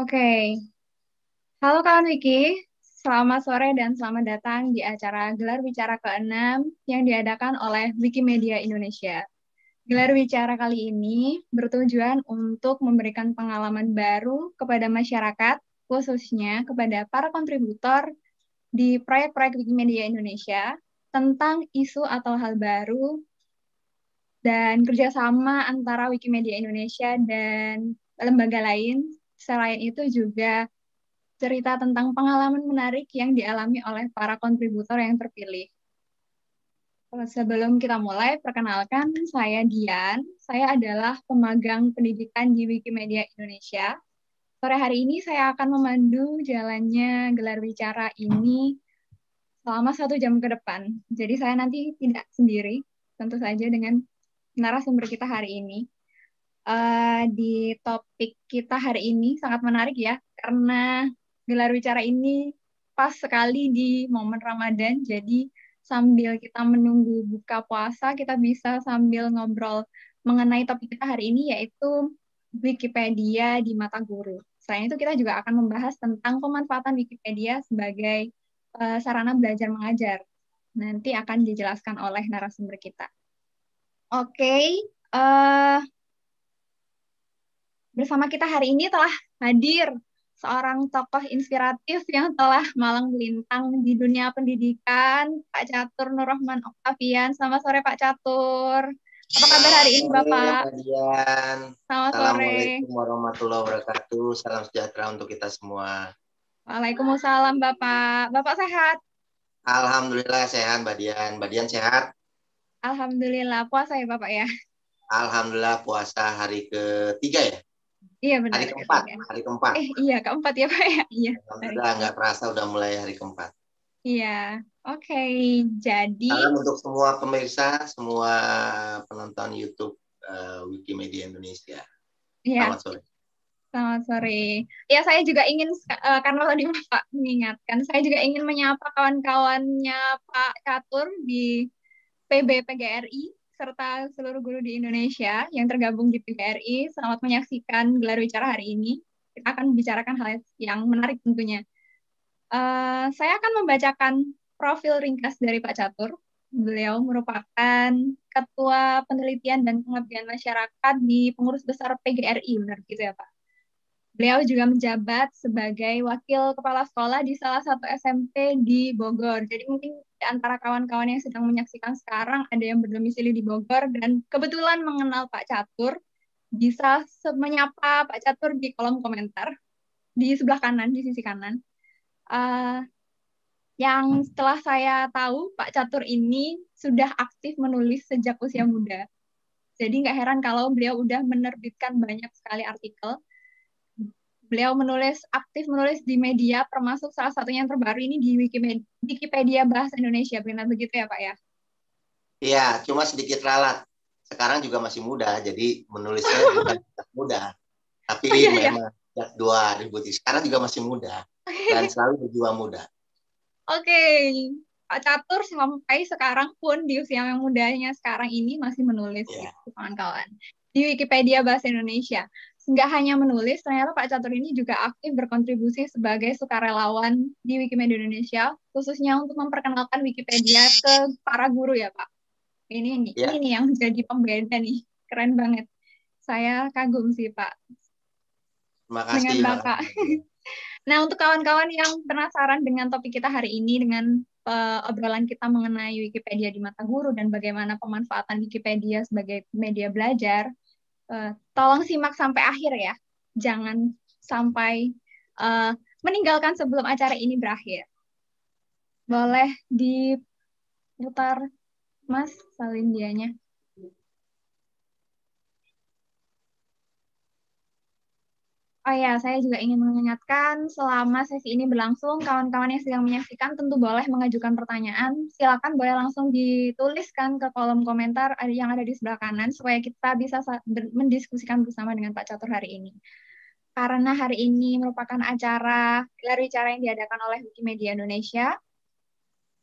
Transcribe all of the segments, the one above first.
Oke, halo kawan Wiki, selamat sore dan selamat datang di acara Gelar Bicara ke-6 yang diadakan oleh Wikimedia Indonesia. Gelar Bicara kali ini bertujuan untuk memberikan pengalaman baru kepada masyarakat, khususnya kepada para kontributor di proyek-proyek Wikimedia Indonesia tentang isu atau hal baru dan kerjasama antara Wikimedia Indonesia dan lembaga lain Selain itu juga cerita tentang pengalaman menarik yang dialami oleh para kontributor yang terpilih. Sebelum kita mulai, perkenalkan saya Dian. Saya adalah pemagang pendidikan di Wikimedia Indonesia. Sore hari ini saya akan memandu jalannya gelar bicara ini selama satu jam ke depan. Jadi saya nanti tidak sendiri, tentu saja dengan narasumber kita hari ini uh, di topik kita hari ini sangat menarik ya, karena gelar bicara ini pas sekali di momen Ramadan, jadi sambil kita menunggu buka puasa, kita bisa sambil ngobrol mengenai topik kita hari ini, yaitu Wikipedia di mata guru. Selain itu, kita juga akan membahas tentang pemanfaatan Wikipedia sebagai uh, sarana belajar mengajar. Nanti akan dijelaskan oleh narasumber kita. Oke, okay, uh, eh, Bersama kita hari ini telah hadir seorang tokoh inspiratif yang telah malang melintang di dunia pendidikan, Pak Catur Nurrahman Oktavian. Selamat sore Pak Catur. Apa kabar hari ini Bapak? Selamat sore. Assalamualaikum warahmatullahi wabarakatuh. Salam sejahtera untuk kita semua. Waalaikumsalam Bapak. Bapak sehat? Alhamdulillah sehat Mbak Dian. Mbak Dian sehat? Alhamdulillah puasa ya Bapak ya. Alhamdulillah puasa hari ketiga ya. Iya benar. Hari keempat, hari keempat. Eh iya keempat ya Pak ya. Iya. Alhamdulillah nggak terasa udah mulai hari keempat. Iya, oke. Okay. Jadi. Salam untuk semua pemirsa, semua penonton YouTube uh, Wikimedia Indonesia. Iya. Selamat sore. Selamat sore. Ya saya juga ingin uh, karena tadi Pak mengingatkan, saya juga ingin menyapa kawan-kawannya Pak Catur di PB PGRI serta seluruh guru di Indonesia yang tergabung di PGRI. Selamat menyaksikan gelar bicara hari ini. Kita akan membicarakan hal yang menarik tentunya. Uh, saya akan membacakan profil ringkas dari Pak Catur. Beliau merupakan Ketua Penelitian dan Pengabdian Masyarakat di Pengurus Besar PGRI, benar gitu ya Pak? Beliau juga menjabat sebagai wakil kepala sekolah di salah satu SMP di Bogor. Jadi mungkin di antara kawan-kawan yang sedang menyaksikan sekarang ada yang berdomisili di Bogor dan kebetulan mengenal Pak Catur, bisa menyapa Pak Catur di kolom komentar di sebelah kanan, di sisi kanan. Uh, yang setelah saya tahu Pak Catur ini sudah aktif menulis sejak usia muda. Jadi nggak heran kalau beliau udah menerbitkan banyak sekali artikel beliau menulis aktif menulis di media termasuk salah satunya yang terbaru ini di Wikimedia, Wikipedia Bahasa Indonesia benar begitu ya Pak ya? Iya, cuma sedikit ralat. Sekarang juga masih muda, jadi menulisnya juga muda. Tapi oh, iya, iya. memang sejak iya. 2000 sekarang juga masih muda dan selalu berjuang muda. Oke, okay. Pak Catur sampai sekarang pun di usia yang mudanya sekarang ini masih menulis yeah. ya, kawan-kawan di Wikipedia Bahasa Indonesia nggak hanya menulis, ternyata Pak Catur ini juga aktif berkontribusi sebagai sukarelawan di Wikimedia Indonesia, khususnya untuk memperkenalkan Wikipedia ke para guru ya Pak. Ini nih, yeah. ini nih yang jadi pembeda nih, keren banget. Saya kagum sih Pak. Terima kasih. Dengan Bapak. nah untuk kawan-kawan yang penasaran dengan topik kita hari ini, dengan uh, obrolan kita mengenai Wikipedia di mata guru dan bagaimana pemanfaatan Wikipedia sebagai media belajar, uh, tolong simak sampai akhir ya. Jangan sampai uh, meninggalkan sebelum acara ini berakhir. Boleh diputar, Mas, salin Oh ya, saya juga ingin mengingatkan selama sesi ini berlangsung, kawan-kawan yang sedang menyaksikan tentu boleh mengajukan pertanyaan. Silakan boleh langsung dituliskan ke kolom komentar yang ada di sebelah kanan supaya kita bisa mendiskusikan bersama dengan Pak Catur hari ini. Karena hari ini merupakan acara gelar bicara yang diadakan oleh Wikimedia Indonesia,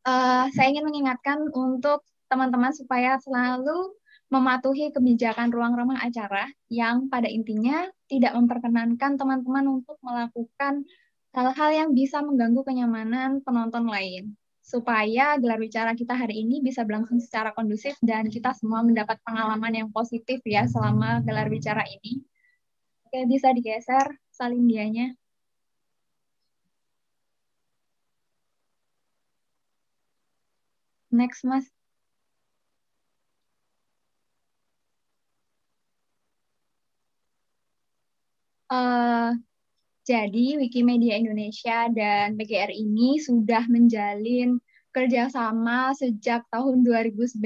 uh, saya ingin mengingatkan untuk teman-teman supaya selalu mematuhi kebijakan ruang ramah acara yang pada intinya tidak memperkenankan teman-teman untuk melakukan hal-hal yang bisa mengganggu kenyamanan penonton lain. Supaya gelar bicara kita hari ini bisa berlangsung secara kondusif dan kita semua mendapat pengalaman yang positif ya selama gelar bicara ini. Oke, bisa digeser salin dianya. Next, Mas. Uh, jadi Wikimedia Indonesia dan PGR ini sudah menjalin kerjasama sejak tahun 2019.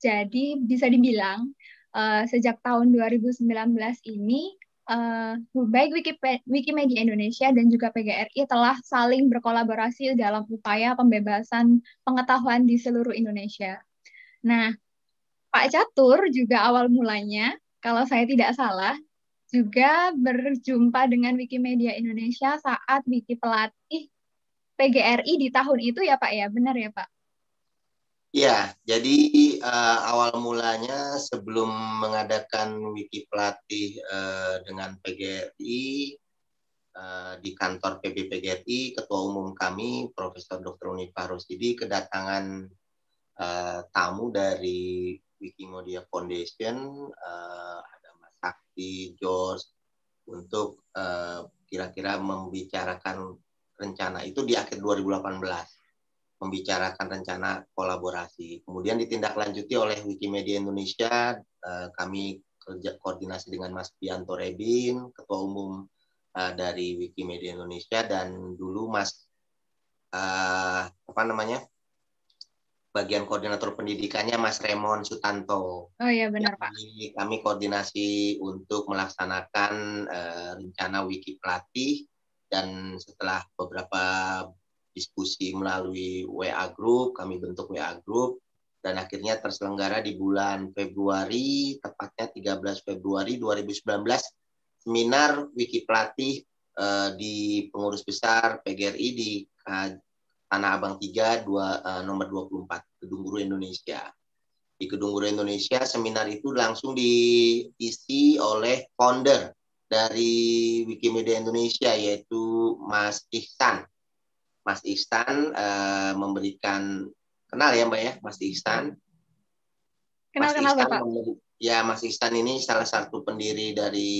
Jadi bisa dibilang uh, sejak tahun 2019 ini uh, baik Wikimedia Indonesia dan juga PGRI telah saling berkolaborasi dalam upaya pembebasan pengetahuan di seluruh Indonesia. Nah, Pak Catur juga awal mulanya, kalau saya tidak salah, juga berjumpa dengan Wikimedia Indonesia saat Wiki pelatih PGRI di tahun itu ya Pak ya, benar ya Pak? Ya, jadi uh, awal mulanya sebelum mengadakan Wiki pelatih uh, dengan PGRI uh, di kantor PB PGRI, Ketua Umum kami Profesor Dr. Unifah Rosidi kedatangan uh, tamu dari Wikimedia Foundation uh, Sakti, George untuk uh, kira-kira membicarakan rencana itu di akhir 2018 membicarakan rencana kolaborasi. Kemudian ditindaklanjuti oleh Wikimedia Indonesia, uh, kami kerja koordinasi dengan Mas Pianto Rebin, Ketua Umum uh, dari Wikimedia Indonesia dan dulu Mas uh, apa namanya bagian koordinator pendidikannya Mas Remon Sutanto. Oh iya benar Pak. Kami koordinasi untuk melaksanakan uh, rencana wiki pelatih dan setelah beberapa diskusi melalui WA group, kami bentuk WA group dan akhirnya terselenggara di bulan Februari, tepatnya 13 Februari 2019, seminar wiki pelatih uh, di pengurus besar PGRI di Tanah Abang 3 dua, uh, nomor 24 Gedung Guru Indonesia. Di Gedung Guru Indonesia seminar itu langsung diisi oleh founder dari Wikimedia Indonesia yaitu Mas Ihsan. Mas Ihsan uh, memberikan kenal ya Mbak ya Mas Ihsan. Kenal kenal Bapak. Memberi, ya Mas Ihsan ini salah satu pendiri dari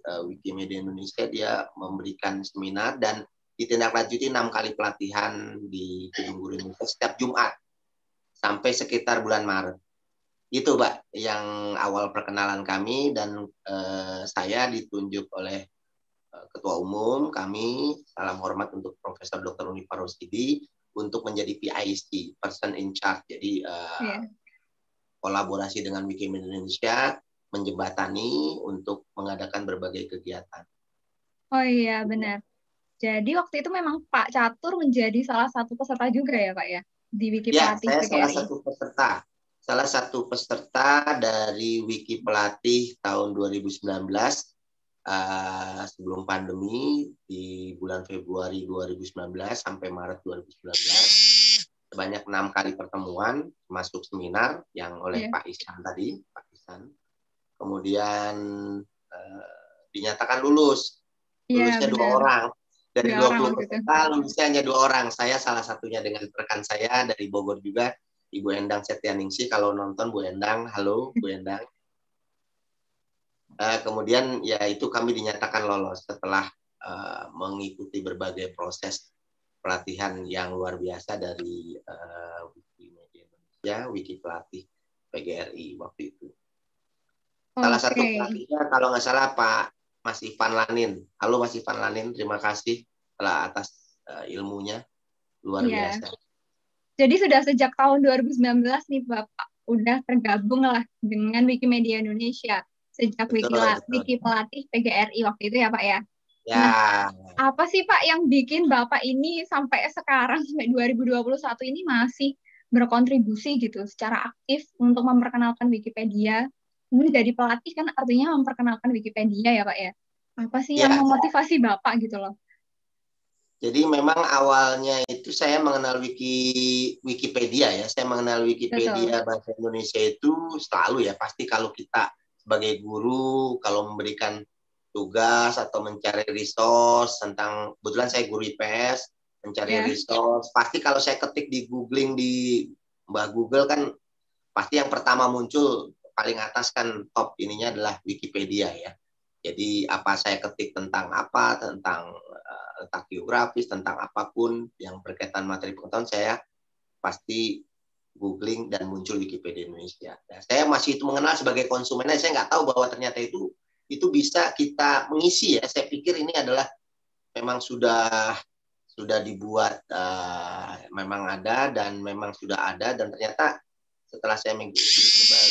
uh, Wikimedia Indonesia. Dia memberikan seminar dan ditindaklanjuti enam kali pelatihan di Gedung Guru Indonesia setiap Jumat sampai sekitar bulan Maret. Itu, Pak, yang awal perkenalan kami dan eh, saya ditunjuk oleh eh, Ketua Umum kami, salam hormat untuk Profesor Dr. Unifar Rosidi untuk menjadi PIC, Person in Charge. Jadi eh, yeah. kolaborasi dengan Wikimedia Indonesia menjembatani untuk mengadakan berbagai kegiatan. Oh iya, benar. Jadi waktu itu memang Pak Catur menjadi salah satu peserta juga ya Pak ya di Wiki ya, Pelatih. Ya, saya salah satu peserta. Salah satu peserta dari Wiki Pelatih tahun 2019 uh, eh, sebelum pandemi di bulan Februari 2019 sampai Maret 2019 sebanyak enam kali pertemuan masuk seminar yang oleh yeah. Pak Isan tadi Pak Isan kemudian uh, dinyatakan lulus iya, lulusnya dua orang dari dua puluh peserta lulusnya hanya dua orang. Saya salah satunya dengan rekan saya dari Bogor juga, Ibu Endang Setianingsi. Kalau nonton Bu Endang, halo Bu Endang. Uh, kemudian ya itu kami dinyatakan lolos setelah uh, mengikuti berbagai proses pelatihan yang luar biasa dari uh, Wikimedia Indonesia, Wiki Pelatih PGRI waktu itu. Okay. Salah satu pelatihnya kalau nggak salah Pak Mas Ivan Lanin. Halo Mas Ivan Lanin, terima kasih telah atas uh, ilmunya luar yeah. biasa. Jadi sudah sejak tahun 2019 nih Bapak udah tergabung lah dengan Wikimedia Indonesia sejak betul, Wiki, betul. Wiki pelatih PGRI waktu itu ya Pak ya. Ya. Nah, apa sih Pak yang bikin Bapak ini sampai sekarang sampai 2021 ini masih berkontribusi gitu secara aktif untuk memperkenalkan Wikipedia ini jadi pelatih kan artinya memperkenalkan Wikipedia ya Pak ya. Apa sih ya. yang memotivasi Bapak gitu loh? Jadi memang awalnya itu saya mengenal wiki Wikipedia ya. Saya mengenal Wikipedia Betul. bahasa Indonesia itu selalu ya. Pasti kalau kita sebagai guru kalau memberikan tugas atau mencari resource tentang kebetulan saya guru IPS mencari yeah. resource pasti kalau saya ketik di googling di Mbak Google kan pasti yang pertama muncul paling atas kan top ininya adalah Wikipedia ya. Jadi apa saya ketik tentang apa tentang letak geografis tentang apa pun yang berkaitan materi pengetahuan saya pasti googling dan muncul Wikipedia Indonesia. Nah, saya masih itu mengenal sebagai konsumen, saya nggak tahu bahwa ternyata itu itu bisa kita mengisi ya. Saya pikir ini adalah memang sudah sudah dibuat uh, memang ada dan memang sudah ada dan ternyata setelah saya mengikuti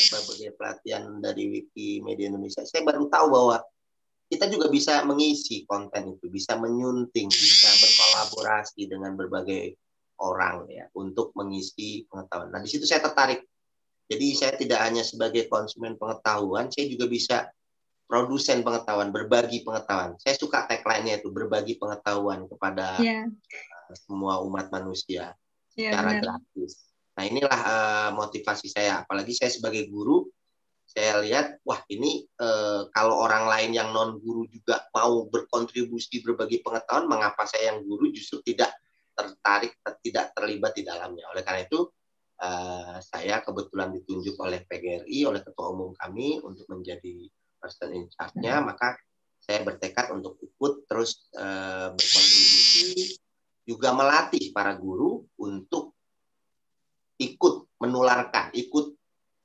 berbagai pelatihan dari Wikimedia Indonesia, saya baru tahu bahwa kita juga bisa mengisi konten itu, bisa menyunting, bisa berkolaborasi dengan berbagai orang ya untuk mengisi pengetahuan. Nah, di situ saya tertarik. Jadi saya tidak hanya sebagai konsumen pengetahuan, saya juga bisa produsen pengetahuan, berbagi pengetahuan. Saya suka tagline-nya itu berbagi pengetahuan kepada yeah. semua umat manusia yeah, secara benar. gratis. Nah, inilah uh, motivasi saya. Apalagi saya sebagai guru, saya lihat wah ini uh, kalau orang lain yang non guru juga mau berkontribusi berbagi pengetahuan, mengapa saya yang guru justru tidak tertarik tidak terlibat di dalamnya. Oleh karena itu uh, saya kebetulan ditunjuk oleh PGRI oleh ketua umum kami untuk menjadi person in charge-nya, hmm. maka saya bertekad untuk ikut terus uh, berkontribusi juga melatih para guru untuk ikut menularkan, ikut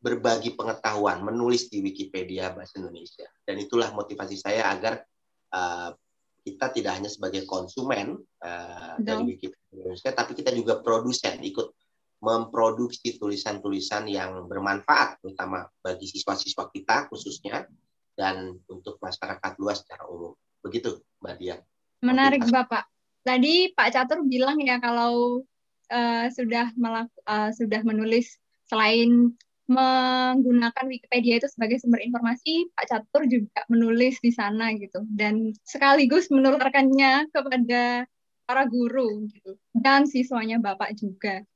berbagi pengetahuan, menulis di Wikipedia bahasa Indonesia. Dan itulah motivasi saya agar uh, kita tidak hanya sebagai konsumen uh, dari Wikipedia Indonesia, tapi kita juga produsen, ikut memproduksi tulisan-tulisan yang bermanfaat, terutama bagi siswa-siswa kita khususnya, dan untuk masyarakat luas secara umum. Begitu, Mbak Dian. Menarik, Bapak. Tadi Pak Catur bilang ya kalau uh, sudah melak uh, sudah menulis selain menggunakan Wikipedia itu sebagai sumber informasi, Pak Catur juga menulis di sana gitu dan sekaligus menularkannya kepada para guru gitu dan siswanya Bapak juga.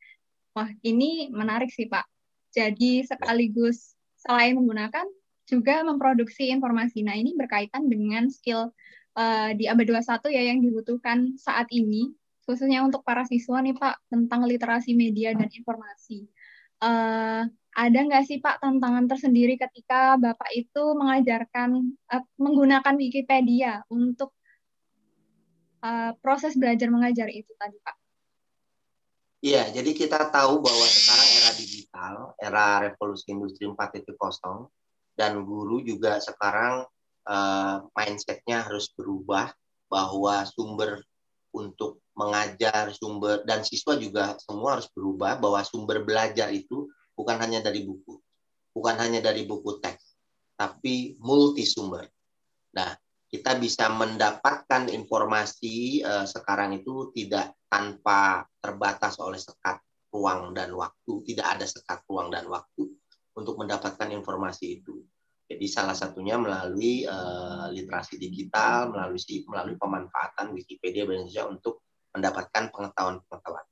Wah, ini menarik sih Pak. Jadi sekaligus selain menggunakan juga memproduksi informasi. Nah, ini berkaitan dengan skill uh, di abad 21 ya yang dibutuhkan saat ini khususnya untuk para siswa nih Pak tentang literasi media dan informasi. Uh, ada nggak sih Pak tantangan tersendiri ketika Bapak itu mengajarkan uh, menggunakan Wikipedia untuk uh, proses belajar mengajar itu tadi Pak? Iya, jadi kita tahu bahwa sekarang era digital, era revolusi industri 4.0, dan guru juga sekarang uh, mindsetnya harus berubah bahwa sumber untuk mengajar, sumber dan siswa juga semua harus berubah bahwa sumber belajar itu bukan hanya dari buku, bukan hanya dari buku teks, tapi multi sumber. Nah, kita bisa mendapatkan informasi uh, sekarang itu tidak tanpa terbatas oleh sekat ruang dan waktu, tidak ada sekat ruang dan waktu untuk mendapatkan informasi itu. Jadi salah satunya melalui uh, literasi digital, melalui melalui pemanfaatan Wikipedia Indonesia untuk mendapatkan pengetahuan-pengetahuan.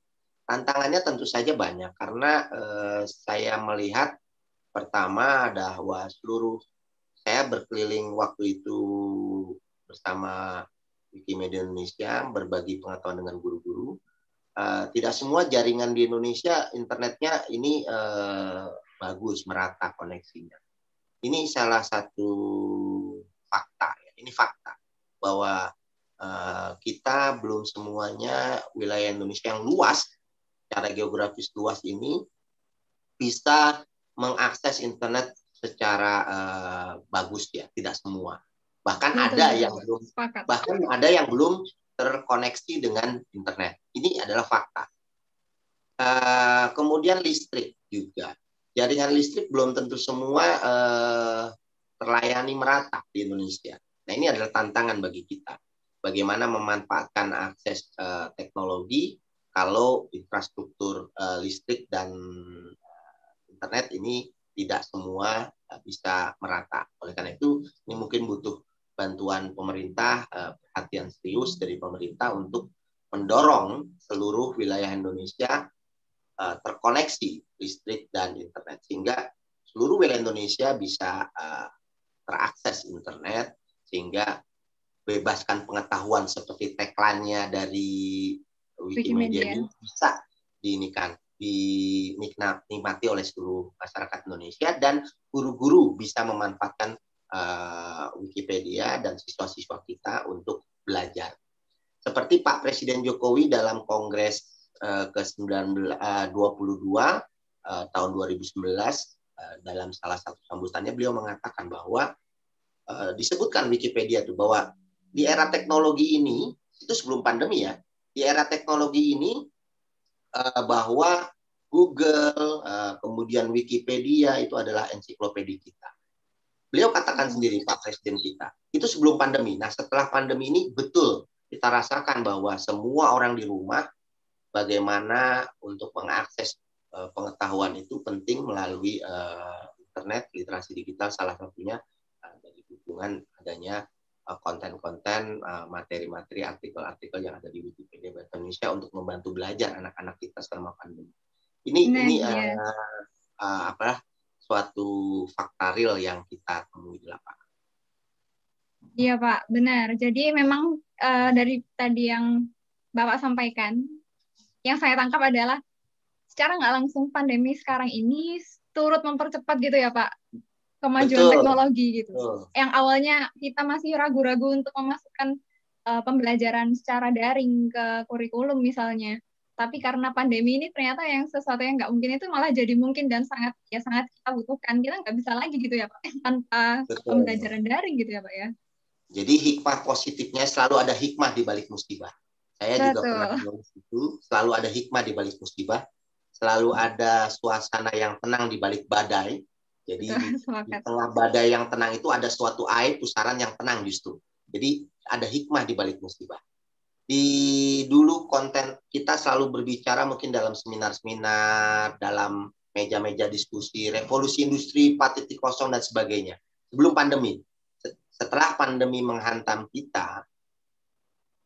Tantangannya tentu saja banyak karena eh, saya melihat pertama bahwa seluruh saya berkeliling waktu itu bersama Wikimedia Indonesia berbagi pengetahuan dengan guru-guru. Uh, tidak semua jaringan di Indonesia internetnya ini uh, bagus merata koneksinya. Ini salah satu fakta ya. Ini fakta bahwa uh, kita belum semuanya wilayah Indonesia yang luas secara geografis luas ini bisa mengakses internet secara uh, bagus ya, tidak semua. Bahkan ada yang belum bahkan ada yang belum terkoneksi dengan internet. Ini adalah fakta. Uh, kemudian listrik juga. Jaringan listrik belum tentu semua uh, terlayani merata di Indonesia. Nah, ini adalah tantangan bagi kita. Bagaimana memanfaatkan akses uh, teknologi kalau infrastruktur uh, listrik dan uh, internet ini tidak semua uh, bisa merata. Oleh karena itu, ini mungkin butuh bantuan pemerintah, uh, perhatian serius dari pemerintah untuk mendorong seluruh wilayah Indonesia uh, terkoneksi listrik dan internet sehingga seluruh wilayah Indonesia bisa uh, terakses internet sehingga bebaskan pengetahuan seperti tagline-nya dari Wikimedia, Wikimedia. bisa diinikan dinikmati oleh seluruh masyarakat Indonesia dan guru-guru bisa memanfaatkan uh, Wikipedia dan siswa-siswa kita untuk belajar. Seperti Pak Presiden Jokowi dalam Kongres uh, ke-22 uh, tahun 2019 uh, dalam salah satu sambutannya beliau mengatakan bahwa disebutkan Wikipedia itu bahwa di era teknologi ini itu sebelum pandemi ya di era teknologi ini bahwa Google, kemudian Wikipedia itu adalah ensiklopedia kita. Beliau katakan sendiri Pak Presiden kita, itu sebelum pandemi. Nah setelah pandemi ini betul kita rasakan bahwa semua orang di rumah bagaimana untuk mengakses uh, pengetahuan itu penting melalui uh, internet, literasi digital salah satunya uh, dari dukungan adanya konten-konten, materi-materi, artikel-artikel yang ada di Wikipedia Bahasa Indonesia untuk membantu belajar anak-anak kita selama pandemi. Ini nah, ini iya. uh, uh, apa suatu fakta real yang kita temui di lapangan. Iya Pak, benar. Jadi memang uh, dari tadi yang Bapak sampaikan, yang saya tangkap adalah secara nggak langsung pandemi sekarang ini turut mempercepat gitu ya Pak kemajuan Betul. teknologi gitu. Betul. Yang awalnya kita masih ragu-ragu untuk memasukkan uh, pembelajaran secara daring ke kurikulum misalnya tapi karena pandemi ini ternyata yang sesuatu yang nggak mungkin itu malah jadi mungkin dan sangat ya sangat kita butuhkan kita nggak bisa lagi gitu ya pak tanpa Betul. pembelajaran daring gitu ya pak ya jadi hikmah positifnya selalu ada hikmah di balik musibah saya Betul. juga pernah menulis itu selalu ada hikmah di balik musibah. Selalu ada suasana yang tenang di balik badai. Jadi di, di tengah badai yang tenang itu ada suatu air pusaran yang tenang justru. Jadi ada hikmah di balik musibah. Di dulu konten kita selalu berbicara mungkin dalam seminar-seminar, dalam meja-meja diskusi, revolusi industri 4.0 dan sebagainya. Sebelum pandemi. Setelah pandemi menghantam kita,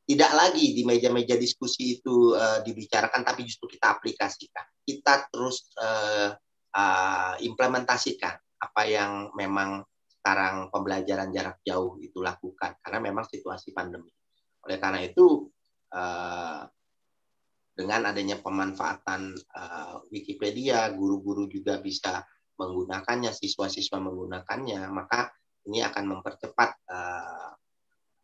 tidak lagi di meja-meja diskusi itu uh, dibicarakan, tapi justru kita aplikasikan. Kita terus uh, uh, implementasikan apa yang memang sekarang pembelajaran jarak jauh itu lakukan, karena memang situasi pandemi. Oleh karena itu, uh, dengan adanya pemanfaatan uh, Wikipedia, guru-guru juga bisa menggunakannya, siswa-siswa menggunakannya, maka ini akan mempercepat uh,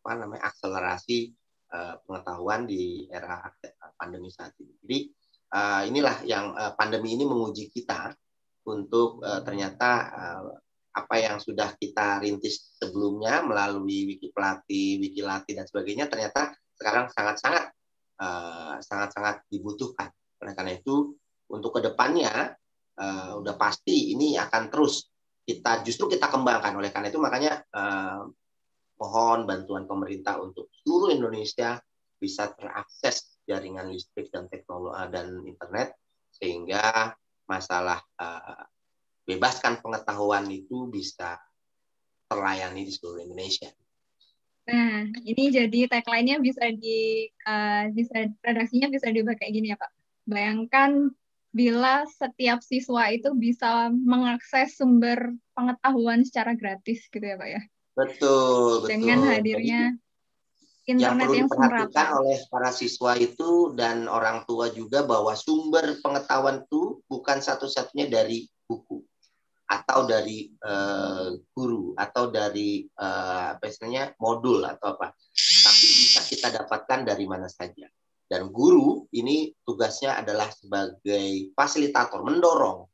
apa namanya akselerasi uh, pengetahuan di era pandemi saat ini. Jadi uh, inilah yang uh, pandemi ini menguji kita untuk ternyata apa yang sudah kita rintis sebelumnya melalui wiki pelatih, wiki latih dan sebagainya ternyata sekarang sangat-sangat sangat-sangat dibutuhkan. Oleh karena itu untuk ke depannya udah pasti ini akan terus kita justru kita kembangkan. Oleh karena itu makanya mohon bantuan pemerintah untuk seluruh Indonesia bisa terakses jaringan listrik dan teknologi dan internet sehingga masalah uh, bebaskan pengetahuan itu bisa terlayani di seluruh Indonesia. Nah, ini jadi tagline-nya bisa di uh, bisa redaksinya bisa kayak gini ya, Pak. Bayangkan bila setiap siswa itu bisa mengakses sumber pengetahuan secara gratis gitu ya, Pak ya. Betul, Dengan betul. hadirnya Jadi, internet yang, perlu yang oleh para siswa itu dan orang tua juga bahwa sumber pengetahuan itu bukan satu-satunya dari buku atau dari uh, guru atau dari uh, apa istilahnya modul atau apa. Tapi bisa kita dapatkan dari mana saja. Dan guru ini tugasnya adalah sebagai fasilitator mendorong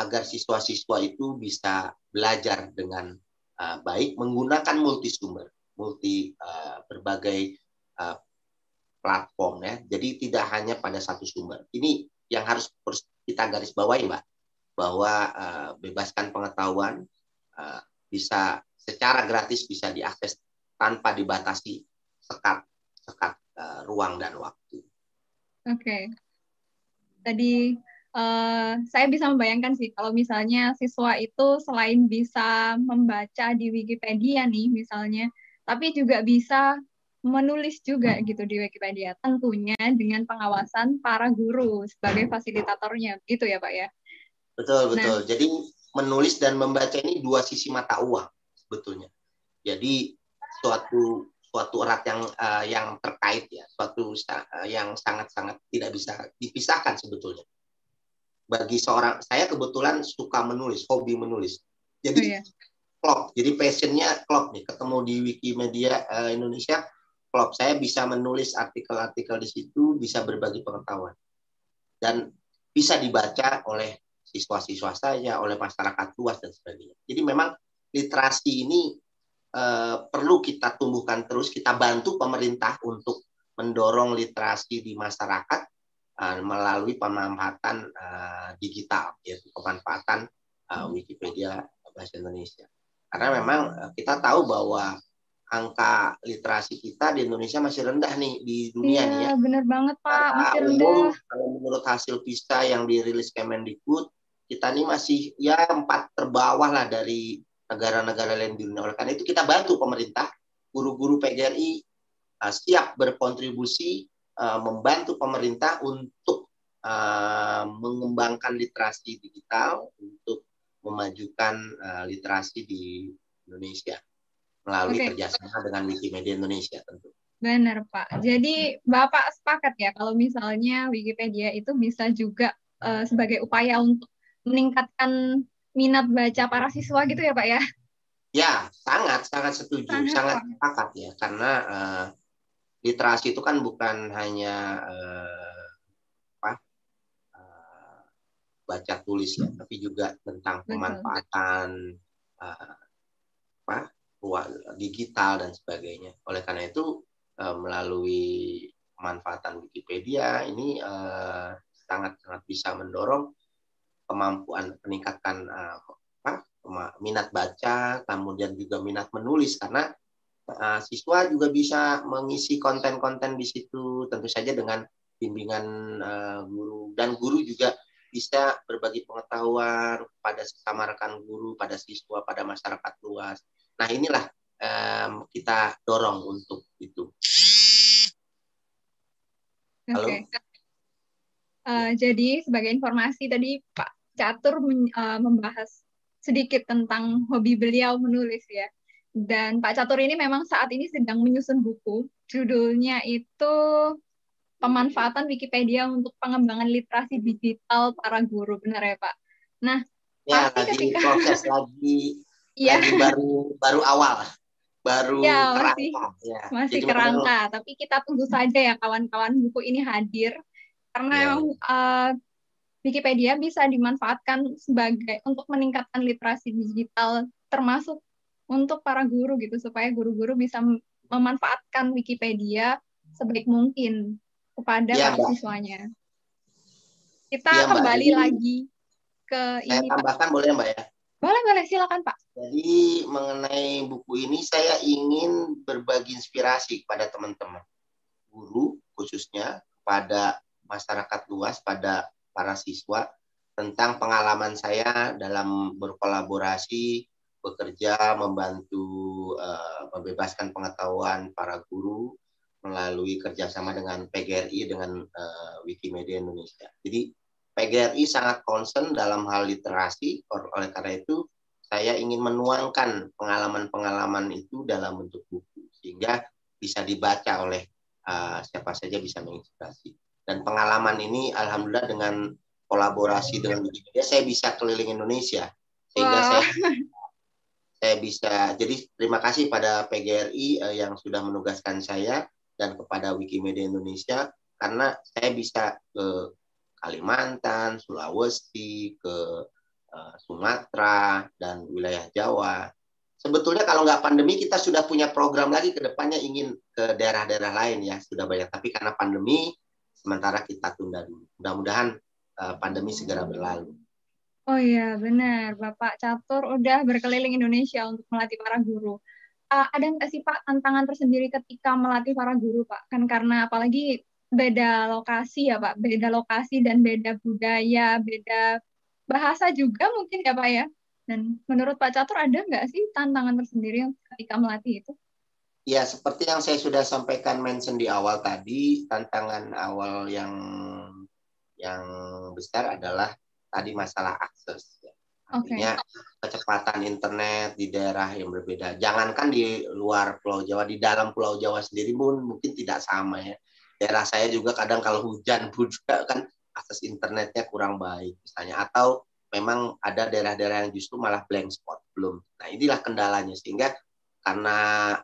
agar siswa-siswa itu bisa belajar dengan uh, baik menggunakan multi sumber multi uh, berbagai uh, platform ya jadi tidak hanya pada satu sumber ini yang harus kita garis bawahi mbak bahwa bebaskan pengetahuan bisa secara gratis bisa diakses tanpa dibatasi sekat sekat ruang dan waktu. Oke. Okay. Tadi uh, saya bisa membayangkan sih kalau misalnya siswa itu selain bisa membaca di Wikipedia nih misalnya, tapi juga bisa menulis juga gitu di Wikipedia, tentunya dengan pengawasan para guru sebagai fasilitatornya, gitu ya Pak ya? Betul, betul. Nah, Jadi menulis dan membaca ini dua sisi mata uang sebetulnya. Jadi suatu suatu erat yang uh, yang terkait ya, suatu uh, yang sangat-sangat tidak bisa dipisahkan sebetulnya. Bagi seorang saya kebetulan suka menulis, hobi menulis. Jadi oh, iya. klop, jadi passionnya klop nih. Ketemu di Wikimedia uh, Indonesia, klub saya bisa menulis artikel-artikel di situ, bisa berbagi pengetahuan. Dan bisa dibaca oleh siswa-siswa saya, oleh masyarakat luas dan sebagainya. Jadi memang literasi ini eh, perlu kita tumbuhkan terus, kita bantu pemerintah untuk mendorong literasi di masyarakat eh, melalui pemanfaatan eh, digital, yaitu pemanfaatan eh, Wikipedia bahasa Indonesia. Karena memang kita tahu bahwa angka literasi kita di Indonesia masih rendah nih di dunia iya, nih ya. benar banget Pak, Karena masih rendah. kalau menurut hasil PISA yang dirilis Kemendikbud, kita ini masih ya empat terbawah lah dari negara-negara lain di dunia. Oleh karena itu kita bantu pemerintah, guru-guru PGRI uh, siap berkontribusi uh, membantu pemerintah untuk uh, mengembangkan literasi digital untuk memajukan uh, literasi di Indonesia melalui okay. kerjasama dengan Wikimedia Indonesia tentu. Benar Pak. Jadi Bapak sepakat ya kalau misalnya Wikipedia itu bisa juga uh, sebagai upaya untuk meningkatkan minat baca para siswa gitu ya Pak ya? Ya sangat sangat setuju, sangat, sangat sepakat ya karena uh, literasi itu kan bukan hanya uh, apa uh, baca tulis ya, tapi juga tentang pemanfaatan uh, apa digital dan sebagainya. Oleh karena itu uh, melalui pemanfaatan Wikipedia ini sangat-sangat uh, bisa mendorong kemampuan peningkatan uh, apa, minat baca, kemudian juga minat menulis karena uh, siswa juga bisa mengisi konten-konten di situ tentu saja dengan bimbingan uh, guru dan guru juga bisa berbagi pengetahuan pada sesama rekan guru, pada siswa, pada masyarakat luas. Nah inilah um, kita dorong untuk itu. Halo. Okay. Uh, eh, jadi sebagai informasi tadi Pak Catur men, uh, membahas sedikit tentang hobi beliau menulis ya. Dan Pak Catur ini memang saat ini sedang menyusun buku. Judulnya itu pemanfaatan Wikipedia untuk pengembangan literasi digital para guru. Benar ya Pak? Nah, ya, lagi ketika... proses lagi ya. lagi baru baru awal baru ya, masih, kerangka ya. masih Jadi kerangka tapi kita tunggu saja ya kawan-kawan buku ini hadir karena ya. uh, Wikipedia bisa dimanfaatkan sebagai untuk meningkatkan literasi digital termasuk untuk para guru gitu supaya guru-guru bisa memanfaatkan Wikipedia sebaik mungkin kepada ya, para siswanya. Kita ya, kembali lagi ke Saya ini. tambahkan Pak. boleh Mbak ya? Boleh, boleh. Silakan, Pak. Jadi mengenai buku ini saya ingin berbagi inspirasi kepada teman-teman. Guru khususnya, pada masyarakat luas, pada para siswa tentang pengalaman saya dalam berkolaborasi, bekerja, membantu uh, membebaskan pengetahuan para guru melalui kerjasama dengan PGRI dengan uh, Wikimedia Indonesia. Jadi PGRI sangat concern dalam hal literasi, oleh karena itu saya ingin menuangkan pengalaman-pengalaman itu dalam bentuk buku sehingga bisa dibaca oleh uh, siapa saja bisa menginspirasi. Dan pengalaman ini alhamdulillah dengan kolaborasi dengan Wikimedia saya bisa keliling Indonesia sehingga wow. saya saya bisa jadi terima kasih pada PGRI uh, yang sudah menugaskan saya dan kepada Wikimedia Indonesia karena saya bisa ke Kalimantan, Sulawesi, ke uh, Sumatera, dan wilayah Jawa. Sebetulnya kalau nggak pandemi kita sudah punya program lagi ke depannya ingin ke daerah-daerah lain ya sudah banyak. Tapi karena pandemi sementara kita tunda dulu. Mudah-mudahan uh, pandemi segera berlalu. Oh iya benar, Bapak Catur udah berkeliling Indonesia untuk melatih para guru. Uh, ada nggak sih Pak tantangan tersendiri ketika melatih para guru Pak? Kan karena apalagi beda lokasi ya Pak, beda lokasi dan beda budaya, beda bahasa juga mungkin ya Pak ya. Dan menurut Pak Catur ada nggak sih tantangan tersendiri ketika melatih itu? Ya, seperti yang saya sudah sampaikan mention di awal tadi, tantangan awal yang yang besar adalah tadi masalah akses. Ya. Artinya okay. kecepatan internet di daerah yang berbeda. Jangankan di luar Pulau Jawa, di dalam Pulau Jawa sendiri pun mungkin tidak sama ya. Daerah saya juga kadang kalau hujan pun juga kan akses internetnya kurang baik misalnya. Atau memang ada daerah-daerah yang justru malah blank spot belum. Nah inilah kendalanya sehingga karena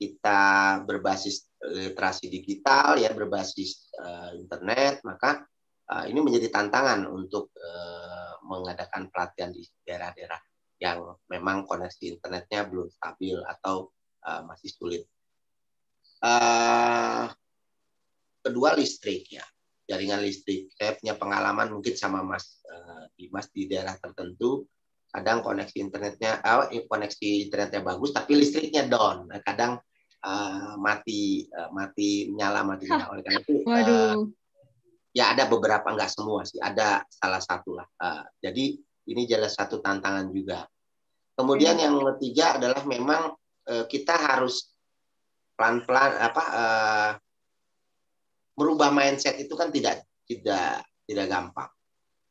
kita berbasis literasi digital ya berbasis uh, internet maka uh, ini menjadi tantangan untuk uh, mengadakan pelatihan di daerah-daerah yang memang koneksi internetnya belum stabil atau uh, masih sulit. Uh, kedua listrik ya jaringan listrik. Saya punya pengalaman mungkin sama Mas uh, Dimas di daerah tertentu kadang koneksi internetnya uh, koneksi internetnya bagus tapi listriknya down kadang uh, mati uh, mati nyala mati nyala oleh karena itu uh, ya ada beberapa enggak semua sih. Ada salah satu lah. Uh, jadi ini jelas satu tantangan juga. Kemudian hmm. yang ketiga adalah memang uh, kita harus pelan pelan apa uh, merubah mindset itu kan tidak tidak tidak gampang.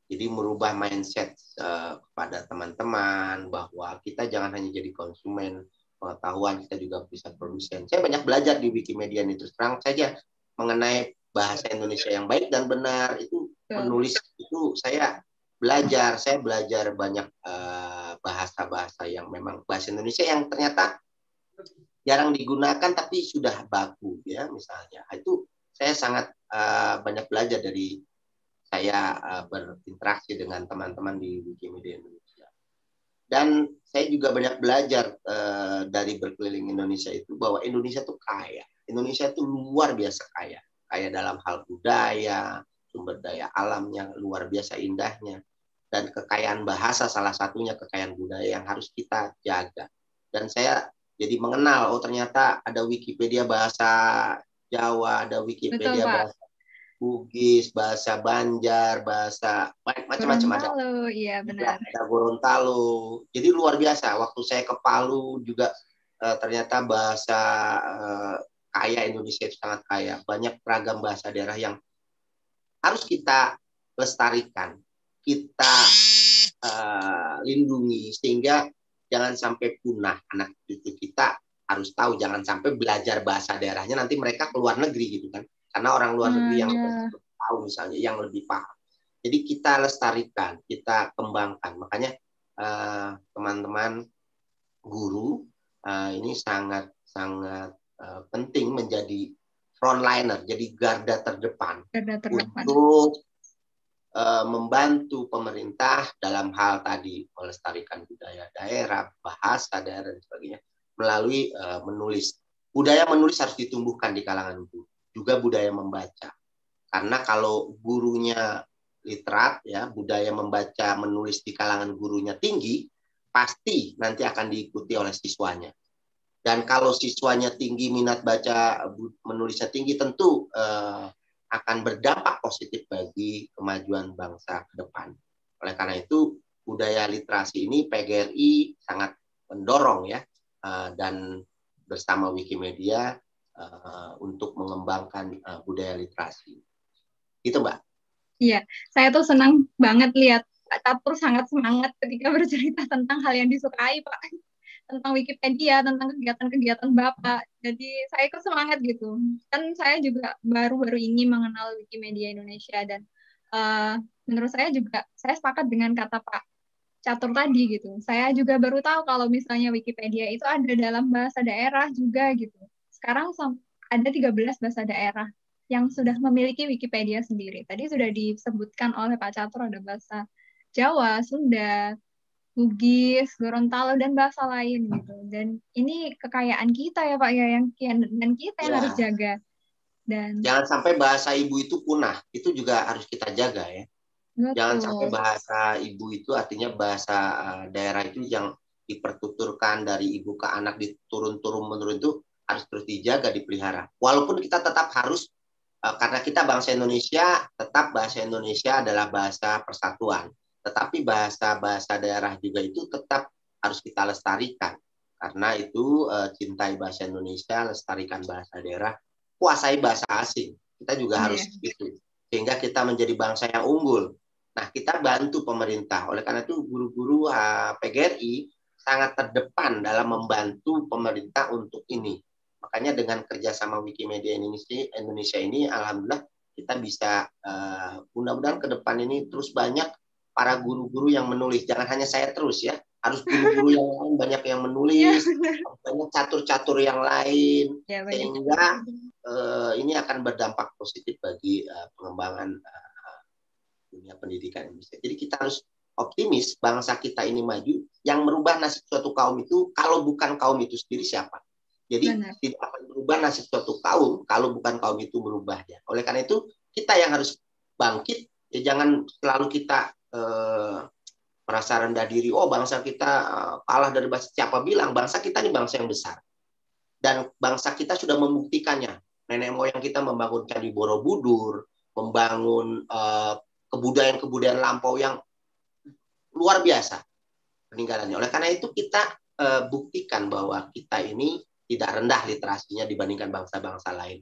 Jadi merubah mindset uh, kepada teman-teman bahwa kita jangan hanya jadi konsumen pengetahuan kita juga bisa produsen. Saya banyak belajar di Wikimedia ini. Terus terang saja mengenai bahasa Indonesia yang baik dan benar itu menulis itu saya belajar saya belajar banyak eh, bahasa-bahasa uh, yang memang bahasa Indonesia yang ternyata jarang digunakan tapi sudah baku ya misalnya itu saya sangat uh, banyak belajar dari saya uh, berinteraksi dengan teman-teman di Wikimedia Indonesia dan saya juga banyak belajar uh, dari berkeliling Indonesia itu bahwa Indonesia itu kaya. Indonesia itu luar biasa kaya. Kaya dalam hal budaya, sumber daya alamnya luar biasa indahnya. Dan kekayaan bahasa salah satunya kekayaan budaya yang harus kita jaga. Dan saya jadi mengenal, oh ternyata ada Wikipedia bahasa Jawa, ada Wikipedia Betul, bahasa Bugis, bahasa Banjar, bahasa macam-macam ada. iya benar. Ada Gorontalo. Jadi luar biasa. Waktu saya ke Palu juga uh, ternyata bahasa uh, kaya Indonesia itu sangat kaya. Banyak ragam bahasa daerah yang harus kita lestarikan, kita uh, lindungi sehingga jangan sampai punah anak itu kita harus tahu jangan sampai belajar bahasa daerahnya nanti mereka keluar negeri gitu kan karena orang luar negeri yang yeah. tahu misalnya yang lebih paham jadi kita lestarikan kita kembangkan makanya eh, teman-teman uh, guru uh, ini sangat sangat uh, penting menjadi frontliner jadi garda terdepan, garda terdepan. untuk uh, membantu pemerintah dalam hal tadi melestarikan budaya daerah bahasa daerah dan sebagainya melalui uh, menulis budaya menulis harus ditumbuhkan di kalangan guru juga budaya membaca. Karena kalau gurunya literat ya, budaya membaca menulis di kalangan gurunya tinggi, pasti nanti akan diikuti oleh siswanya. Dan kalau siswanya tinggi, minat baca menulisnya tinggi, tentu eh, akan berdampak positif bagi kemajuan bangsa ke depan. Oleh karena itu, budaya literasi ini PGRI sangat mendorong ya, eh, dan bersama Wikimedia uh, untuk mengembangkan uh, budaya literasi. Gitu, Mbak. Iya, saya tuh senang banget lihat Pak Catur sangat semangat ketika bercerita tentang hal yang disukai, Pak. Tentang Wikipedia, tentang kegiatan-kegiatan Bapak. Jadi saya ikut semangat gitu. Kan saya juga baru-baru ini mengenal Wikimedia Indonesia dan uh, menurut saya juga saya sepakat dengan kata Pak Catur tadi gitu. Saya juga baru tahu kalau misalnya Wikipedia itu ada dalam bahasa daerah juga gitu sekarang ada 13 bahasa daerah yang sudah memiliki Wikipedia sendiri. Tadi sudah disebutkan oleh Pak Catur ada bahasa Jawa, Sunda, Bugis, Gorontalo dan bahasa lain gitu. Dan ini kekayaan kita ya Pak ya yang dan kita yang ya. harus jaga. Dan jangan sampai bahasa ibu itu punah. Itu juga harus kita jaga ya. Betul. Jangan sampai bahasa ibu itu artinya bahasa eh, daerah itu yang dipertuturkan dari ibu ke anak diturun-turun menurun itu harus terus dijaga, dipelihara. Walaupun kita tetap harus uh, karena kita bangsa Indonesia, tetap bahasa Indonesia adalah bahasa persatuan. Tetapi bahasa-bahasa daerah juga itu tetap harus kita lestarikan. Karena itu uh, cintai bahasa Indonesia, lestarikan bahasa daerah, kuasai bahasa asing. Kita juga yeah. harus itu sehingga kita menjadi bangsa yang unggul. Nah, kita bantu pemerintah. Oleh karena itu guru-guru uh, PGRI sangat terdepan dalam membantu pemerintah untuk ini. Makanya dengan kerjasama Wikimedia Indonesia, Indonesia ini, alhamdulillah kita bisa uh, mudah-mudahan ke depan ini terus banyak para guru-guru yang menulis. Jangan hanya saya terus ya, harus guru-guru yang lain banyak yang menulis, ya, banyak catur-catur yang lain, ya, sehingga uh, ini akan berdampak positif bagi uh, pengembangan uh, dunia pendidikan Indonesia. Jadi kita harus optimis bangsa kita ini maju. Yang merubah nasib suatu kaum itu kalau bukan kaum itu sendiri siapa? Jadi Benar. tidak akan berubah nasib suatu kaum kalau bukan kaum itu berubahnya. Oleh karena itu kita yang harus bangkit. Ya jangan selalu kita uh, merasa rendah diri, oh bangsa kita eh, kalah dari bangsa siapa bilang bangsa kita ini bangsa yang besar. Dan bangsa kita sudah membuktikannya. Nenek moyang kita membangun candi Borobudur, membangun eh, kebudayaan-kebudayaan lampau yang luar biasa peninggalannya. Oleh karena itu kita uh, buktikan bahwa kita ini tidak rendah literasinya dibandingkan bangsa-bangsa lain.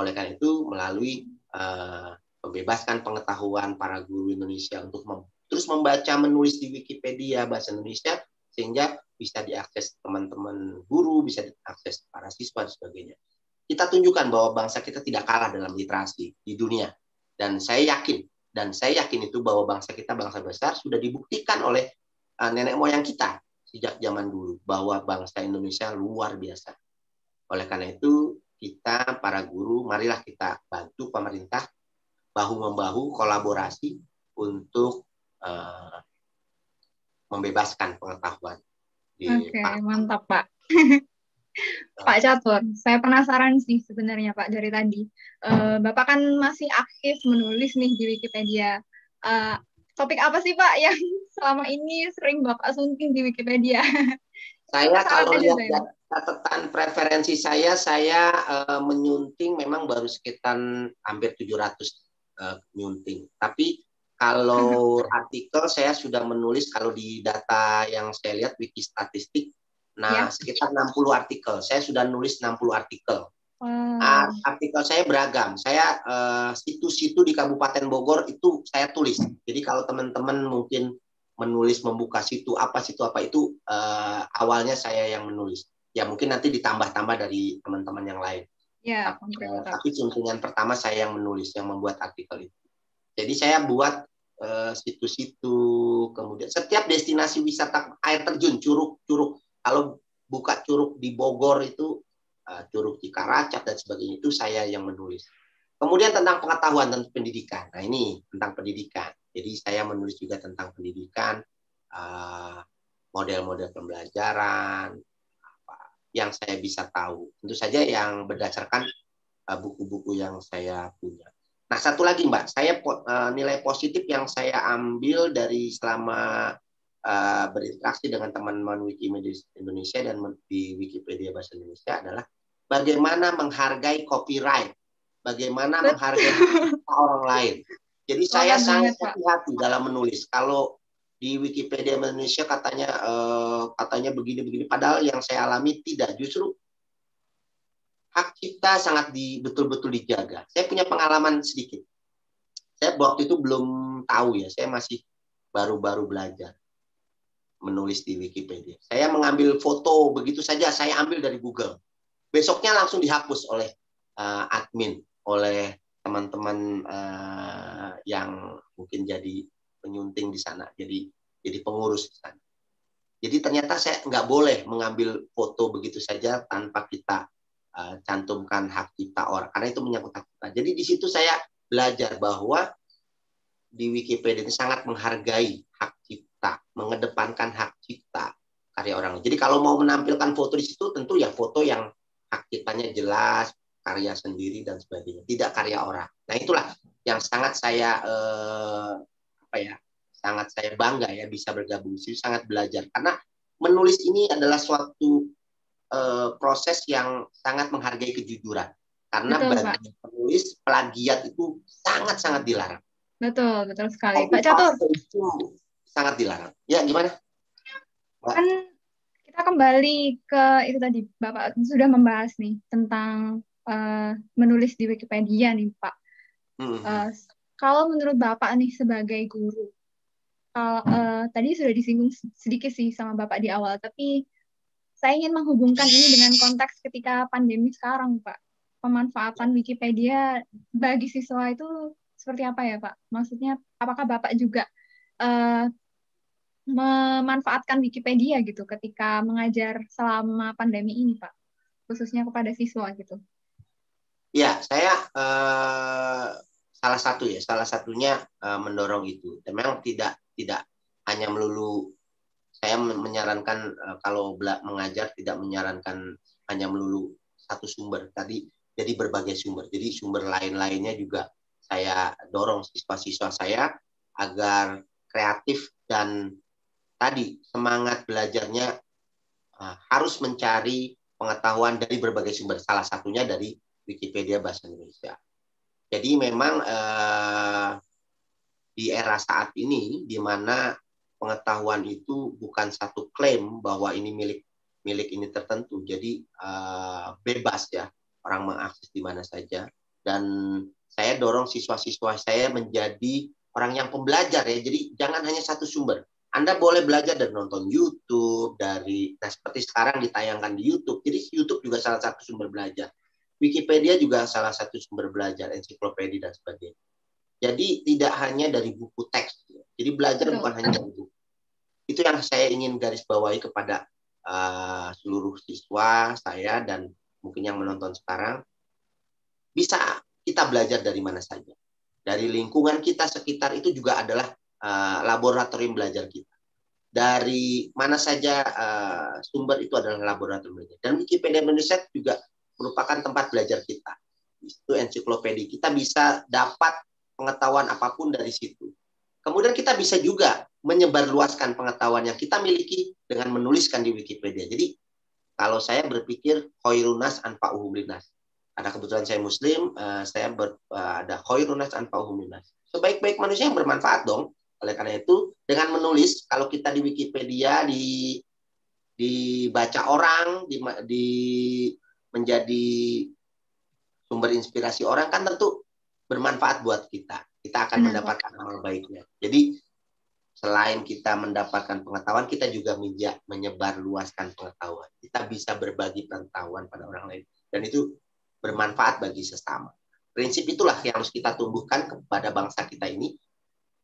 Oleh karena itu melalui membebaskan pengetahuan para guru Indonesia untuk terus membaca menulis di Wikipedia bahasa Indonesia sehingga bisa diakses teman-teman guru, bisa diakses para siswa dan sebagainya. Kita tunjukkan bahwa bangsa kita tidak kalah dalam literasi di dunia. Dan saya yakin, dan saya yakin itu bahwa bangsa kita bangsa besar sudah dibuktikan oleh uh, nenek moyang kita sejak zaman dulu bahwa bangsa Indonesia luar biasa. Oleh karena itu kita para guru marilah kita bantu pemerintah bahu membahu kolaborasi untuk uh, membebaskan pengetahuan. Oke, okay, mantap Pak. Pak Catur, saya penasaran sih sebenarnya Pak dari tadi. Uh, Bapak kan masih aktif menulis nih di Wikipedia. Uh, topik apa sih Pak yang selama ini sering Bapak sunting di Wikipedia? Saya kalau lihat catatan preferensi saya, saya uh, menyunting memang baru sekitar hampir 700 uh, nyunting. Tapi kalau artikel saya sudah menulis kalau di data yang saya lihat wiki statistik, nah ya. sekitar 60 artikel. Saya sudah nulis 60 artikel. Hmm. artikel saya beragam. Saya uh, situ-situ di Kabupaten Bogor itu saya tulis. Jadi kalau teman-teman mungkin menulis membuka situ apa situ apa itu uh, awalnya saya yang menulis. Ya mungkin nanti ditambah-tambah dari teman-teman yang lain. Ya, tapi, tapi suntingan pertama saya yang menulis, yang membuat artikel itu. Jadi saya buat eh, situ-situ, uh, kemudian setiap destinasi wisata air terjun, curug-curug. Kalau buka curug di Bogor itu uh, curug di Karacak dan sebagainya itu saya yang menulis. Kemudian tentang pengetahuan dan pendidikan. Nah ini tentang pendidikan. Jadi saya menulis juga tentang pendidikan, uh, model-model pembelajaran, yang saya bisa tahu. Tentu saja yang berdasarkan buku-buku uh, yang saya punya. Nah, satu lagi Mbak, saya uh, nilai positif yang saya ambil dari selama uh, berinteraksi dengan teman-teman Wikimedia Indonesia dan di Wikipedia Bahasa Indonesia adalah bagaimana menghargai copyright, bagaimana menghargai orang lain. Jadi saya sangat hati-hati dalam menulis. Kalau di Wikipedia Indonesia katanya uh, katanya begini-begini, padahal yang saya alami tidak. Justru hak cipta sangat di betul-betul dijaga. Saya punya pengalaman sedikit. Saya waktu itu belum tahu ya, saya masih baru-baru belajar menulis di Wikipedia. Saya mengambil foto begitu saja, saya ambil dari Google. Besoknya langsung dihapus oleh uh, admin, oleh teman-teman uh, yang mungkin jadi penyunting di sana, jadi jadi pengurus di sana. Jadi ternyata saya nggak boleh mengambil foto begitu saja tanpa kita uh, cantumkan hak cipta orang karena itu menyangkut hak cipta. Jadi di situ saya belajar bahwa di Wikipedia ini sangat menghargai hak cipta, mengedepankan hak cipta karya orang. Jadi kalau mau menampilkan foto di situ tentu ya foto yang hak ciptanya jelas, karya sendiri dan sebagainya, tidak karya orang. Nah itulah yang sangat saya eh, apa ya, sangat saya bangga ya bisa bergabung di sini, sangat belajar karena menulis ini adalah suatu uh, proses yang sangat menghargai kejujuran. Karena betul, bagi Pak. penulis plagiat itu sangat-sangat dilarang. Betul, betul sekali. Pak Catur. Itu sangat dilarang. Ya, gimana? Kan kita kembali ke itu tadi Bapak sudah membahas nih tentang uh, menulis di Wikipedia nih Pak. -hmm. uh, kalau menurut Bapak nih sebagai guru, kalau uh, tadi sudah disinggung sedikit sih sama Bapak di awal, tapi saya ingin menghubungkan ini dengan konteks ketika pandemi sekarang, Pak. Pemanfaatan Wikipedia bagi siswa itu seperti apa ya, Pak? Maksudnya, apakah Bapak juga uh, memanfaatkan Wikipedia gitu ketika mengajar selama pandemi ini, Pak, khususnya kepada siswa gitu? Ya, saya uh, salah satu ya, salah satunya uh, mendorong itu. Memang tidak tidak hanya melulu saya menyarankan uh, kalau mengajar tidak menyarankan hanya melulu satu sumber tadi, jadi berbagai sumber. Jadi sumber lain-lainnya juga saya dorong siswa-siswa saya agar kreatif dan tadi semangat belajarnya uh, harus mencari pengetahuan dari berbagai sumber. Salah satunya dari Wikipedia Bahasa Indonesia. Jadi memang uh, di era saat ini, di mana pengetahuan itu bukan satu klaim bahwa ini milik milik ini tertentu, jadi uh, bebas ya orang mengakses di mana saja. Dan saya dorong siswa-siswa saya menjadi orang yang pembelajar ya. Jadi jangan hanya satu sumber. Anda boleh belajar dari nonton YouTube, dari nah seperti sekarang ditayangkan di YouTube. Jadi YouTube juga salah satu sumber belajar. Wikipedia juga salah satu sumber belajar, ensiklopedia dan sebagainya. Jadi tidak hanya dari buku teks. Jadi belajar bukan hanya dari buku. Itu yang saya ingin garis bawahi kepada uh, seluruh siswa saya dan mungkin yang menonton sekarang. Bisa kita belajar dari mana saja. Dari lingkungan kita sekitar itu juga adalah uh, laboratorium belajar kita. Dari mana saja uh, sumber itu adalah laboratorium belajar. Dan Wikipedia Indonesia juga merupakan tempat belajar kita. Itu ensiklopedia. Kita bisa dapat pengetahuan apa pun dari situ. Kemudian kita bisa juga menyebarluaskan pengetahuan yang kita miliki dengan menuliskan di Wikipedia. Jadi kalau saya berpikir khairunas anfa'uhum linas. Karena kebetulan saya muslim, uh, saya ber, uh, ada khairunas anfa'uhum linas. Sebaik-baik manusia yang bermanfaat dong. Oleh karena itu, dengan menulis, kalau kita di Wikipedia di dibaca orang, di, di menjadi sumber inspirasi orang kan tentu bermanfaat buat kita. Kita akan mendapatkan amal baiknya. Jadi selain kita mendapatkan pengetahuan, kita juga menyebar luaskan pengetahuan. Kita bisa berbagi pengetahuan pada orang lain. Dan itu bermanfaat bagi sesama. Prinsip itulah yang harus kita tumbuhkan kepada bangsa kita ini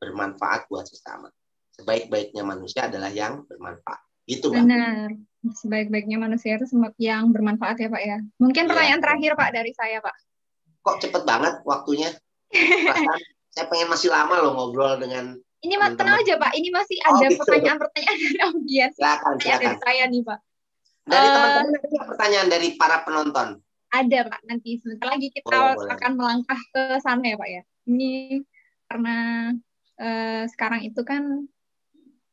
bermanfaat buat sesama. Sebaik-baiknya manusia adalah yang bermanfaat. Gitu. Benar. Sebaik-baiknya manusia itu yang bermanfaat ya, Pak ya. Mungkin iya. pertanyaan ya. terakhir, Pak, dari saya, Pak. Kok cepet banget waktunya? saya pengen masih lama loh ngobrol dengan ini mas tenang aja Pak, ini masih oh, ada gitu. pertanyaan-pertanyaan dari audiens. Silakan, silakan. Dari saya nih Pak. Dari uh, teman-teman ada pertanyaan dari para penonton. Ada Pak, nanti sebentar lagi kita boleh, akan boleh. melangkah ke sana ya Pak ya. Ini karena uh, sekarang itu kan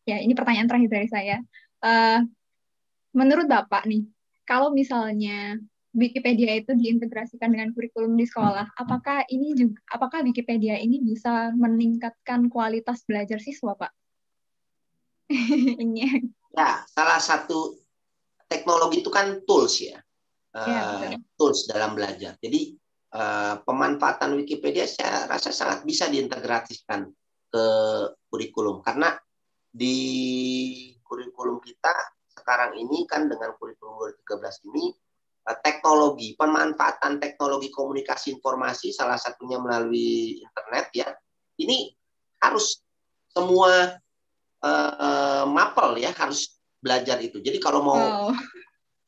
ya ini pertanyaan terakhir dari saya. Uh, menurut Bapak nih, kalau misalnya Wikipedia itu diintegrasikan dengan kurikulum di sekolah, apakah ini juga apakah Wikipedia ini bisa meningkatkan kualitas belajar siswa, Pak? ini. Ya, salah satu teknologi itu kan tools ya. ya uh, tools dalam belajar. Jadi uh, pemanfaatan Wikipedia saya rasa sangat bisa diintegrasikan ke kurikulum karena di kurikulum kita sekarang ini kan dengan kurikulum 2013 ini Eh, teknologi, pemanfaatan teknologi komunikasi informasi salah satunya melalui internet ya. Ini harus semua uh, mapel ya harus belajar itu. Jadi kalau mau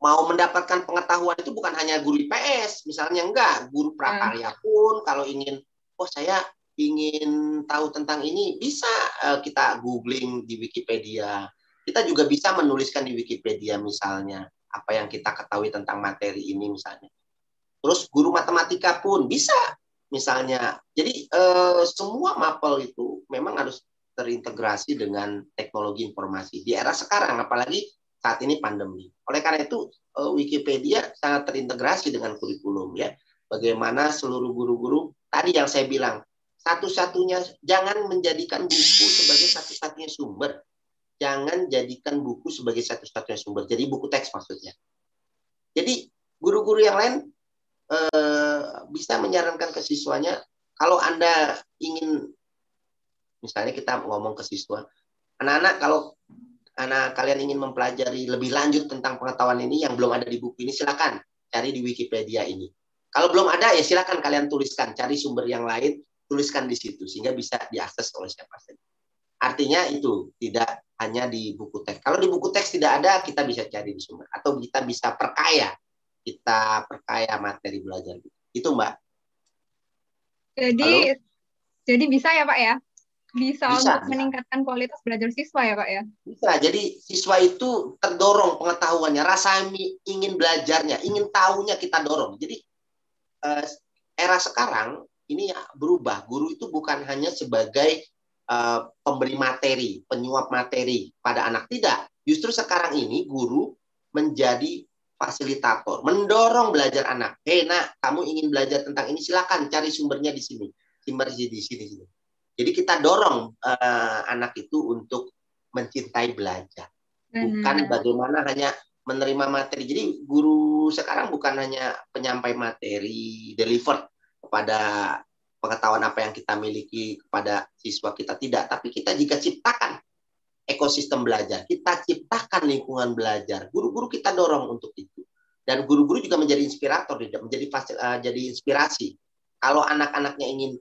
mau mendapatkan pengetahuan itu bukan hanya guru IPS, misalnya enggak, guru prakarya pun kalau ingin oh saya ingin tahu tentang ini bisa uh, kita googling di Wikipedia. Kita juga bisa menuliskan di Wikipedia misalnya apa yang kita ketahui tentang materi ini misalnya. Terus guru matematika pun bisa misalnya. Jadi eh, semua mapel itu memang harus terintegrasi dengan teknologi informasi di era sekarang apalagi saat ini pandemi. Oleh karena itu eh, Wikipedia sangat terintegrasi dengan kurikulum ya. Bagaimana seluruh guru-guru tadi yang saya bilang satu-satunya jangan menjadikan buku sebagai satu-satunya sumber jangan jadikan buku sebagai satu-satunya sumber. Jadi buku teks maksudnya. Jadi guru-guru yang lain eh, bisa menyarankan ke siswanya kalau Anda ingin misalnya kita ngomong ke siswa, anak-anak kalau anak kalian ingin mempelajari lebih lanjut tentang pengetahuan ini yang belum ada di buku ini silakan cari di Wikipedia ini. Kalau belum ada ya silakan kalian tuliskan, cari sumber yang lain, tuliskan di situ sehingga bisa diakses oleh siapa saja. Artinya itu tidak hanya di buku teks. Kalau di buku teks tidak ada, kita bisa cari di sumber atau kita bisa perkaya, kita perkaya materi belajar. Itu Mbak. Jadi Halo? jadi bisa ya Pak ya? Bisa, bisa untuk meningkatkan kualitas belajar siswa ya Pak ya? Bisa. Jadi siswa itu terdorong pengetahuannya, rasa ingin belajarnya, ingin tahunya kita dorong. Jadi eh, era sekarang ini ya berubah. Guru itu bukan hanya sebagai uh, pemberi materi, penyuap materi pada anak. Tidak. Justru sekarang ini guru menjadi fasilitator, mendorong belajar anak. Hei nak, kamu ingin belajar tentang ini, silakan cari sumbernya di sini. Sumber di sini, sini. Jadi kita dorong uh, anak itu untuk mencintai belajar. Bukan bagaimana hanya menerima materi. Jadi guru sekarang bukan hanya penyampai materi, deliver kepada pengetahuan apa yang kita miliki kepada siswa kita tidak, tapi kita jika ciptakan ekosistem belajar, kita ciptakan lingkungan belajar, guru-guru kita dorong untuk itu. Dan guru-guru juga menjadi inspirator, menjadi fasil, uh, jadi inspirasi. Kalau anak-anaknya ingin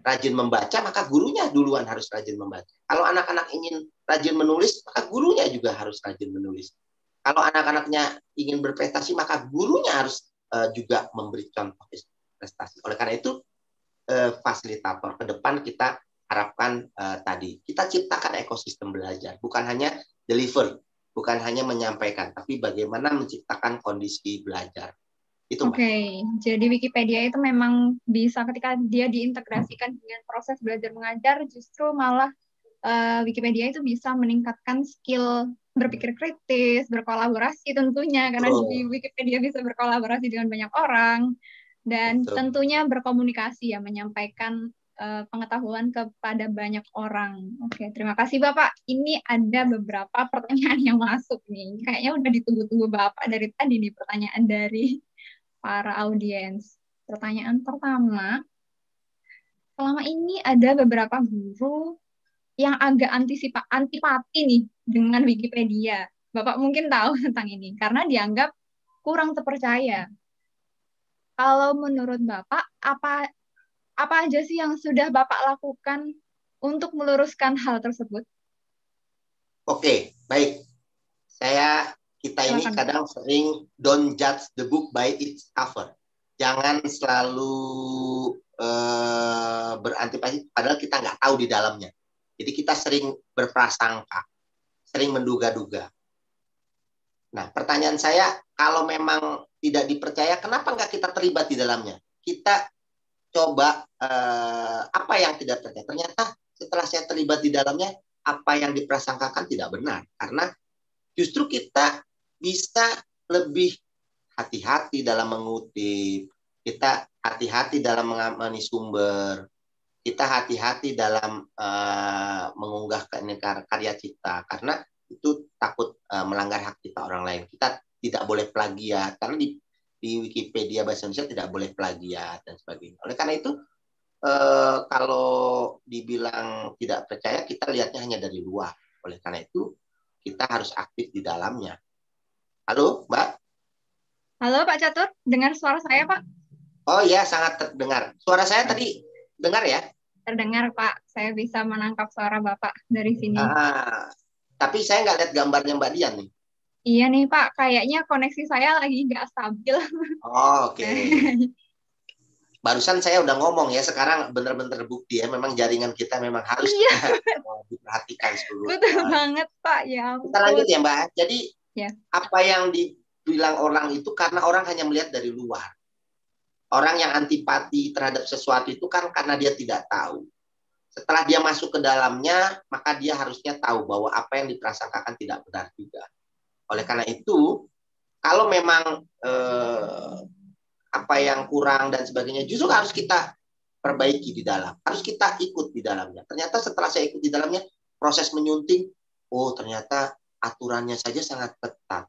rajin membaca, maka gurunya duluan harus rajin membaca. Kalau anak-anak ingin rajin menulis, maka gurunya juga harus rajin menulis. Kalau anak-anaknya ingin berprestasi, maka gurunya harus uh, juga memberi contoh prestasi. Oleh karena itu, uh, fasilitator ke depan kita harapkan uh, tadi kita ciptakan ekosistem belajar bukan hanya deliver bukan hanya menyampaikan tapi bagaimana menciptakan kondisi belajar itu Oke, okay. jadi Wikipedia itu memang bisa ketika dia diintegrasikan dengan proses belajar mengajar, justru malah uh, Wikipedia itu bisa meningkatkan skill berpikir kritis, berkolaborasi tentunya karena oh. di Wikipedia bisa berkolaborasi dengan banyak orang, dan Betul. tentunya berkomunikasi ya menyampaikan uh, pengetahuan kepada banyak orang. Oke, terima kasih Bapak. Ini ada beberapa pertanyaan yang masuk nih. Kayaknya udah ditunggu-tunggu Bapak dari tadi nih pertanyaan dari para audiens. Pertanyaan pertama, selama ini ada beberapa guru yang agak antisipa antipati nih dengan Wikipedia. Bapak mungkin tahu tentang ini karena dianggap kurang terpercaya kalau menurut Bapak, apa apa aja sih yang sudah Bapak lakukan untuk meluruskan hal tersebut? Oke, baik. Saya kita ini Silakan. kadang sering don't judge the book by its cover. Jangan selalu uh, berantipati padahal kita nggak tahu di dalamnya. Jadi kita sering berprasangka, sering menduga-duga. Nah, pertanyaan saya, kalau memang tidak dipercaya, kenapa nggak kita terlibat di dalamnya? Kita coba eh, apa yang tidak terjadi. Ternyata setelah saya terlibat di dalamnya, apa yang diprasangkakan tidak benar. Karena justru kita bisa lebih hati-hati dalam mengutip, kita hati-hati dalam mengamani sumber, kita hati-hati dalam uh, mengunggah karya cipta karena itu takut uh, melanggar hak kita orang lain. Kita tidak boleh plagiat karena di di Wikipedia bahasa Indonesia tidak boleh plagiat dan sebagainya. Oleh karena itu eh, kalau dibilang tidak percaya kita lihatnya hanya dari luar. Oleh karena itu kita harus aktif di dalamnya. Halo, Mbak. Halo Pak Catur, dengar suara saya Pak? Oh iya, sangat terdengar. Suara saya tadi dengar ya? Terdengar Pak, saya bisa menangkap suara Bapak dari sini. Ah, tapi saya nggak lihat gambarnya Mbak Dian nih. Iya nih Pak, kayaknya koneksi saya lagi nggak stabil. Oh, Oke. Okay. Barusan saya udah ngomong ya, sekarang benar-benar bukti ya, memang jaringan kita memang harus iya. diperhatikan seluruh. Betul banget Pak, ya. Kita lanjut ya Mbak. Jadi ya. apa yang dibilang orang itu karena orang hanya melihat dari luar. Orang yang antipati terhadap sesuatu itu kan karena dia tidak tahu. Setelah dia masuk ke dalamnya, maka dia harusnya tahu bahwa apa yang diprasangkakan tidak benar juga. Oleh karena itu, kalau memang eh, apa yang kurang dan sebagainya, justru harus kita perbaiki di dalam, harus kita ikut di dalamnya. Ternyata setelah saya ikut di dalamnya, proses menyunting oh ternyata aturannya saja sangat ketat.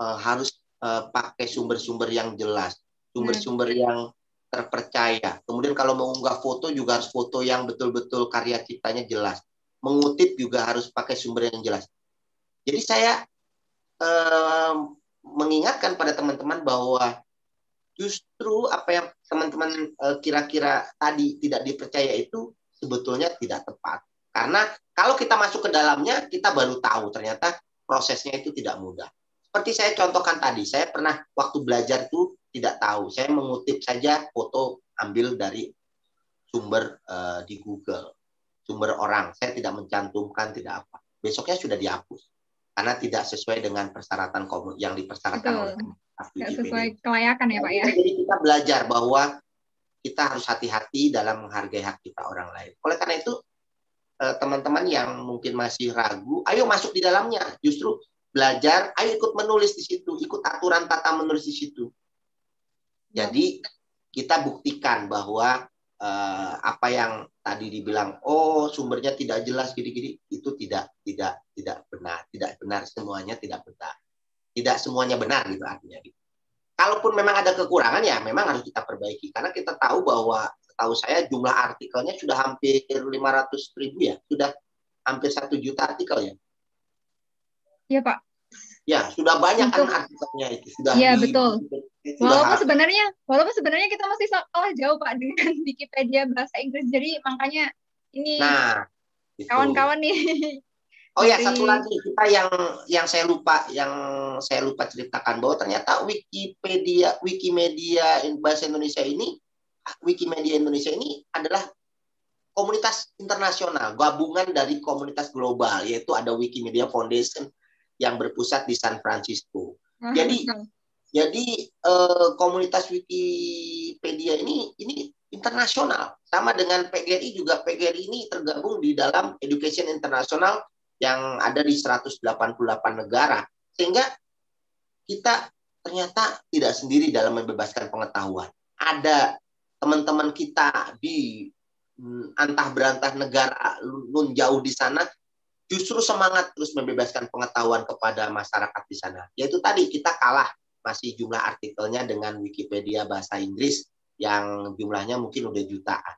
Uh, harus uh, pakai sumber-sumber yang jelas, sumber-sumber yang terpercaya. Kemudian kalau mengunggah foto juga harus foto yang betul-betul karya ciptanya jelas. Mengutip juga harus pakai sumber yang jelas. Jadi saya eh, mengingatkan pada teman-teman bahwa justru apa yang teman-teman eh, kira-kira tadi tidak dipercaya itu sebetulnya tidak tepat. Karena kalau kita masuk ke dalamnya, kita baru tahu ternyata prosesnya itu tidak mudah. Seperti saya contohkan tadi, saya pernah waktu belajar tuh tidak tahu. Saya mengutip saja foto ambil dari sumber uh, di Google, sumber orang. Saya tidak mencantumkan, tidak apa. Besoknya sudah dihapus karena tidak sesuai dengan persyaratan yang dipersyaratkan oleh Tidak sesuai kelayakan ya Pak ya. Jadi kita belajar bahwa kita harus hati-hati dalam menghargai hak kita orang lain. Oleh karena itu eh, teman-teman yang mungkin masih ragu, ayo masuk di dalamnya. Justru belajar, ayo ikut menulis di situ, ikut aturan tata menulis di situ. Jadi kita buktikan bahwa uh, apa yang tadi dibilang, oh sumbernya tidak jelas gini-gini, itu tidak tidak tidak benar, tidak benar semuanya tidak benar, tidak semuanya benar gitu artinya. Gitu. Kalaupun memang ada kekurangan ya memang harus kita perbaiki karena kita tahu bahwa tahu saya jumlah artikelnya sudah hampir 500 ribu ya, sudah hampir satu juta artikel ya. Iya Pak. Ya, sudah banyak kan artikelnya itu sudah. Iya betul. Walaupun sebenarnya, walaupun sebenarnya kita masih kalah jauh Pak dengan Wikipedia bahasa Inggris. Jadi makanya ini nah, kawan-kawan nih. Oh ya, satu lagi kita yang yang saya lupa yang saya lupa ceritakan bahwa ternyata Wikipedia Wikimedia bahasa Indonesia ini Wikimedia Indonesia ini adalah komunitas internasional, gabungan dari komunitas global, yaitu ada Wikimedia Foundation, yang berpusat di San Francisco. Jadi jadi eh, komunitas Wikipedia ini ini internasional sama dengan PGRI juga PGRI ini tergabung di dalam Education International yang ada di 188 negara sehingga kita ternyata tidak sendiri dalam membebaskan pengetahuan. Ada teman-teman kita di hmm, antah berantah negara nun jauh di sana justru semangat terus membebaskan pengetahuan kepada masyarakat di sana. Yaitu tadi kita kalah masih jumlah artikelnya dengan Wikipedia bahasa Inggris yang jumlahnya mungkin udah jutaan.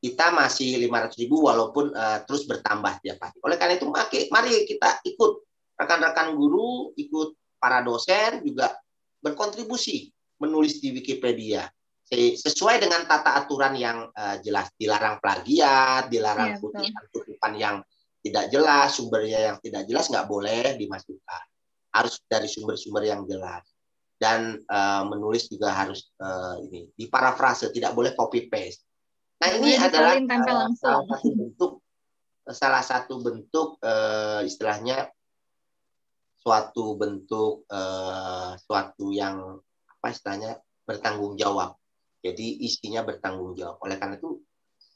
Kita masih 500 ribu walaupun uh, terus bertambah tiap hari. Oleh karena itu mari kita ikut rekan-rekan guru, ikut para dosen juga berkontribusi menulis di Wikipedia sesuai dengan tata aturan yang uh, jelas dilarang plagiat, dilarang ya, kutipan-kutipan yang tidak jelas, sumbernya yang tidak jelas nggak boleh dimasukkan. Harus dari sumber-sumber yang jelas. Dan uh, menulis juga harus uh, ini di parafrase, tidak boleh copy paste. Nah ini adalah uh, salah satu bentuk salah satu bentuk uh, istilahnya suatu bentuk uh, suatu yang apa istilahnya bertanggung jawab jadi istrinya bertanggung jawab. Oleh karena itu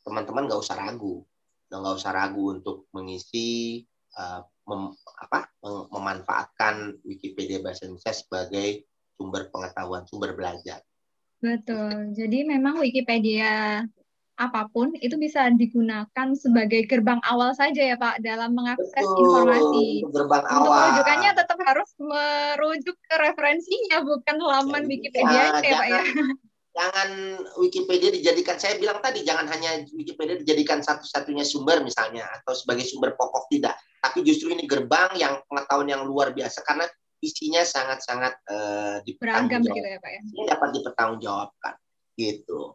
teman-teman nggak usah ragu, nggak usah ragu untuk mengisi uh, mem, apa, mem, memanfaatkan Wikipedia bahasa Indonesia sebagai sumber pengetahuan, sumber belajar. Betul. Jadi memang Wikipedia apa pun itu bisa digunakan sebagai gerbang awal saja ya Pak dalam mengakses Betul, informasi. Gerbang Untuk awal. rujukannya tetap harus merujuk ke referensinya bukan halaman ya, Wikipedia ya, ya Pak ya jangan Wikipedia dijadikan saya bilang tadi jangan hanya Wikipedia dijadikan satu-satunya sumber misalnya atau sebagai sumber pokok tidak. Tapi justru ini gerbang yang pengetahuan yang luar biasa karena isinya sangat-sangat uh, beragam gitu ya Pak ya? Ini dapat dipertanggungjawabkan gitu.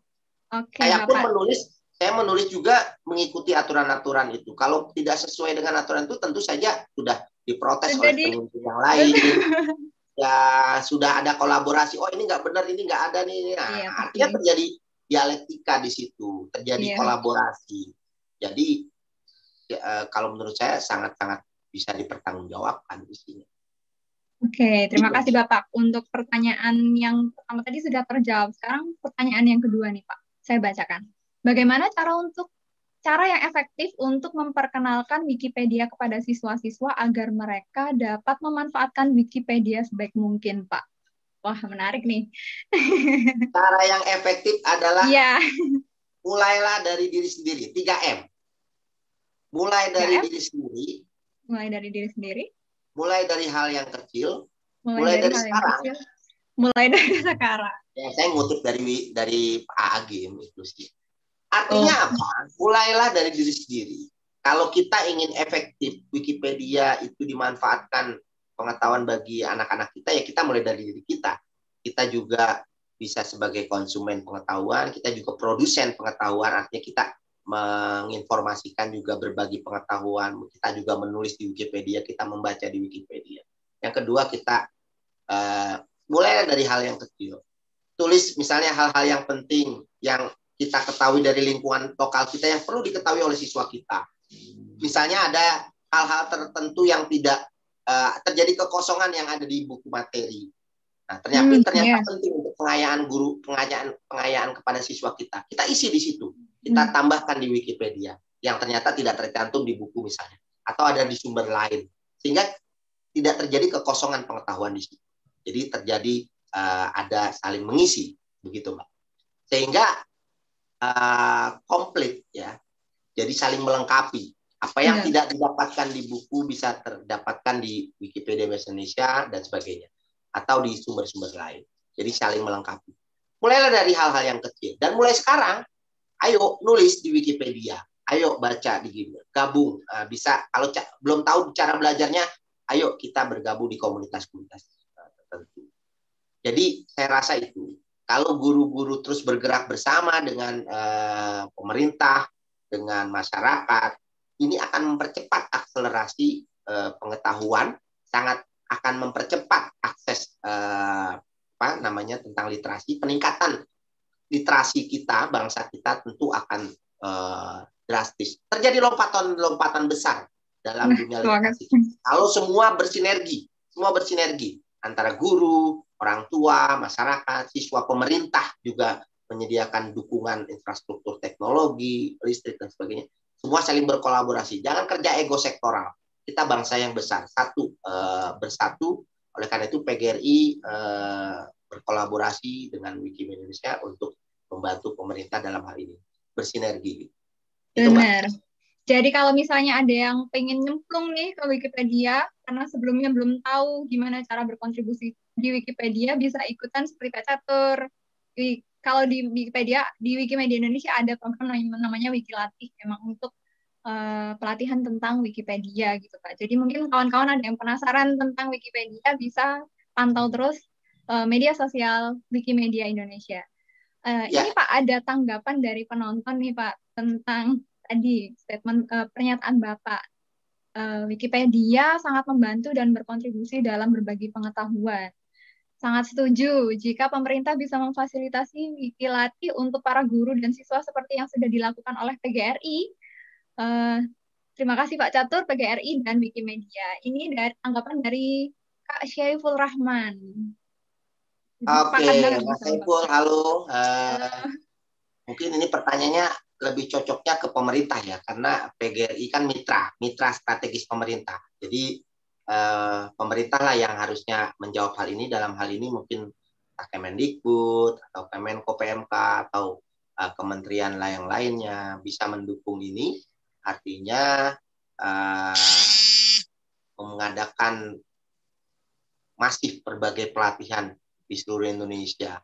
Oke, saya pun menulis saya menulis juga mengikuti aturan-aturan itu. Kalau tidak sesuai dengan aturan itu tentu saja sudah diprotes Jadi, oleh pemimpin yang lain ya sudah ada kolaborasi oh ini nggak benar ini nggak ada nih nah, iya, artinya terjadi dialektika di situ terjadi iya. kolaborasi jadi ya, eh, kalau menurut saya sangat sangat bisa dipertanggungjawabkan di sini Oke, terima kasih Bapak untuk pertanyaan yang pertama tadi sudah terjawab. Sekarang pertanyaan yang kedua nih Pak, saya bacakan. Bagaimana cara untuk cara yang efektif untuk memperkenalkan Wikipedia kepada siswa-siswa agar mereka dapat memanfaatkan Wikipedia sebaik mungkin, Pak. Wah, menarik nih. Cara yang efektif adalah ya. mulailah dari diri sendiri, 3M. Mulai dari diri sendiri. Mulai dari diri sendiri. Mulai dari hal yang kecil. Mulai, mulai dari, dari sekarang. Kecil. Mulai dari sekarang. Ya, saya ngutip dari dari Pak Agim itu sih. Artinya oh. apa? Mulailah dari diri sendiri. Kalau kita ingin efektif Wikipedia itu dimanfaatkan pengetahuan bagi anak-anak kita ya kita mulai dari diri kita. Kita juga bisa sebagai konsumen pengetahuan, kita juga produsen pengetahuan, artinya kita menginformasikan juga berbagi pengetahuan, kita juga menulis di Wikipedia, kita membaca di Wikipedia. Yang kedua kita uh, mulai dari hal yang kecil. Tulis misalnya hal-hal yang penting yang kita ketahui dari lingkungan lokal kita yang perlu diketahui oleh siswa kita. Misalnya ada hal-hal tertentu yang tidak uh, terjadi kekosongan yang ada di buku materi. Nah, ternyata hmm, ternyata yeah. penting untuk pengayaan guru, pengayaan pengayaan kepada siswa kita. Kita isi di situ. Kita hmm. tambahkan di Wikipedia yang ternyata tidak tercantum di buku misalnya atau ada di sumber lain. Sehingga tidak terjadi kekosongan pengetahuan di situ. Jadi terjadi uh, ada saling mengisi begitu, Mbak. Sehingga uh, komplit ya. Jadi saling melengkapi. Apa yang ya. tidak didapatkan di buku bisa terdapatkan di Wikipedia Bahasa Indonesia dan sebagainya atau di sumber-sumber lain. Jadi saling melengkapi. Mulailah dari hal-hal yang kecil dan mulai sekarang ayo nulis di Wikipedia. Ayo baca di gabung uh, bisa kalau belum tahu cara belajarnya, ayo kita bergabung di komunitas-komunitas uh, tertentu. Jadi saya rasa itu kalau guru-guru terus bergerak bersama dengan uh, pemerintah, dengan masyarakat, ini akan mempercepat akselerasi uh, pengetahuan, sangat akan mempercepat akses uh, apa namanya tentang literasi, peningkatan literasi kita, bangsa kita tentu akan uh, drastis. Terjadi lompatan-lompatan besar dalam dunia literasi. Kalau semua bersinergi, semua bersinergi antara guru, orang tua, masyarakat, siswa, pemerintah juga menyediakan dukungan infrastruktur teknologi, listrik dan sebagainya. Semua saling berkolaborasi. Jangan kerja ego sektoral. Kita bangsa yang besar, satu uh, bersatu. Oleh karena itu PGRI eh, berkolaborasi dengan Wikimedia Indonesia untuk membantu pemerintah dalam hal ini bersinergi. Benar. Itu, Jadi kalau misalnya ada yang pengen nyemplung nih ke Wikipedia karena sebelumnya belum tahu gimana cara berkontribusi di Wikipedia bisa ikutan seperti Pak Catur. Kalau di Wikipedia di Wikimedia Indonesia ada program namanya Wikilatih memang untuk uh, pelatihan tentang Wikipedia gitu Pak. Jadi mungkin kawan-kawan ada yang penasaran tentang Wikipedia bisa pantau terus uh, media sosial Wikimedia Indonesia. Uh, ya. Ini Pak ada tanggapan dari penonton nih Pak tentang tadi statement uh, pernyataan Bapak uh, Wikipedia sangat membantu dan berkontribusi dalam berbagi pengetahuan. Sangat setuju jika pemerintah bisa memfasilitasi Wikilati untuk para guru dan siswa seperti yang sudah dilakukan oleh PGRI. Uh, eh, terima kasih Pak Catur, PGRI, dan Wikimedia. Ini dari tanggapan dari Kak Syaiful Rahman. Oke, okay, Mas Syaiful, halo. Uh, mungkin ini pertanyaannya lebih cocoknya ke pemerintah ya karena PGRI kan mitra mitra strategis pemerintah. Jadi eh, pemerintah lah yang harusnya menjawab hal ini. Dalam hal ini mungkin Kemendikbud atau Kemenko PMK atau eh, kementerian lain lainnya bisa mendukung ini. Artinya eh, mengadakan masif berbagai pelatihan di seluruh Indonesia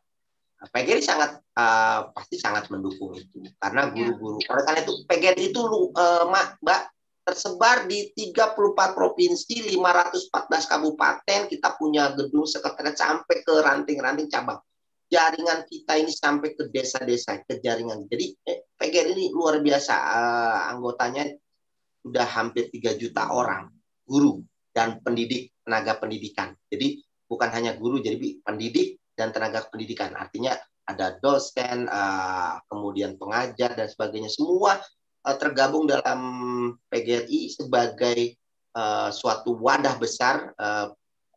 PGRI sangat uh, pasti sangat mendukung itu karena ya. guru-guru ya. karena itu PGRI itu uh, Mbak tersebar di 34 provinsi, 514 kabupaten, kita punya gedung sekretariat sampai ke ranting-ranting cabang. Jaringan kita ini sampai ke desa-desa, ke jaringan. Jadi eh, PGRI ini luar biasa uh, anggotanya sudah hampir 3 juta orang, guru dan pendidik, tenaga pendidikan. Jadi bukan hanya guru, jadi pendidik, dan tenaga pendidikan. Artinya ada dosen, uh, kemudian pengajar dan sebagainya. Semua uh, tergabung dalam PGRI sebagai uh, suatu wadah besar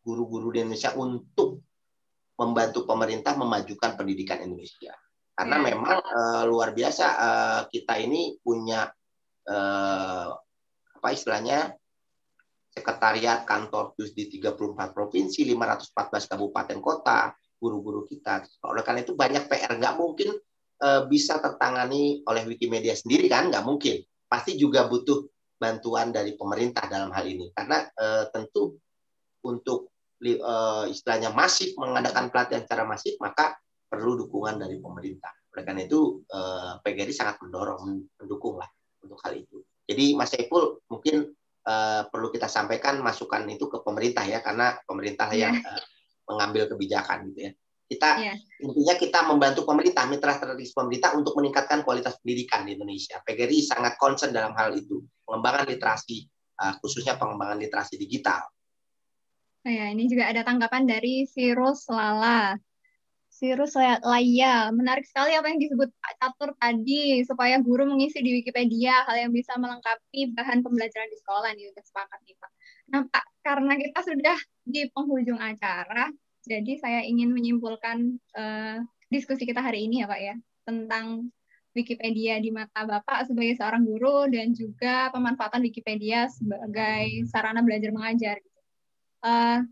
guru-guru di Indonesia untuk membantu pemerintah memajukan pendidikan Indonesia. Karena ya. memang uh, luar biasa uh, kita ini punya uh, apa istilahnya sekretariat kantor di 34 provinsi, 514 kabupaten kota, guru-guru kita. Oleh karena itu banyak PR nggak mungkin uh, bisa tertangani oleh Wikimedia sendiri kan nggak mungkin. Pasti juga butuh bantuan dari pemerintah dalam hal ini karena uh, tentu untuk uh, istilahnya masif mengadakan pelatihan secara masif maka perlu dukungan dari pemerintah. Oleh karena itu uh, PGRI sangat mendorong mendukung lah untuk hal itu. Jadi Mas Saiful mungkin perlu kita sampaikan masukan itu ke pemerintah ya karena pemerintah yeah. yang uh, mengambil kebijakan gitu ya. Kita yeah. intinya kita membantu pemerintah, mitra strategis pemerintah untuk meningkatkan kualitas pendidikan di Indonesia. PGRI sangat concern dalam hal itu, pengembangan literasi uh, khususnya pengembangan literasi digital. Oh ya, ini juga ada tanggapan dari Virus Lala. Virus Laya, menarik sekali apa yang disebut Pak Catur tadi, supaya guru mengisi di Wikipedia hal yang bisa melengkapi bahan pembelajaran di sekolah nih, udah sepakat nih Pak. Nah Pak, karena kita sudah di penghujung acara, jadi saya ingin menyimpulkan uh, diskusi kita hari ini ya Pak ya, tentang Wikipedia di mata Bapak sebagai seorang guru dan juga pemanfaatan Wikipedia sebagai sarana belajar mengajar. Uh,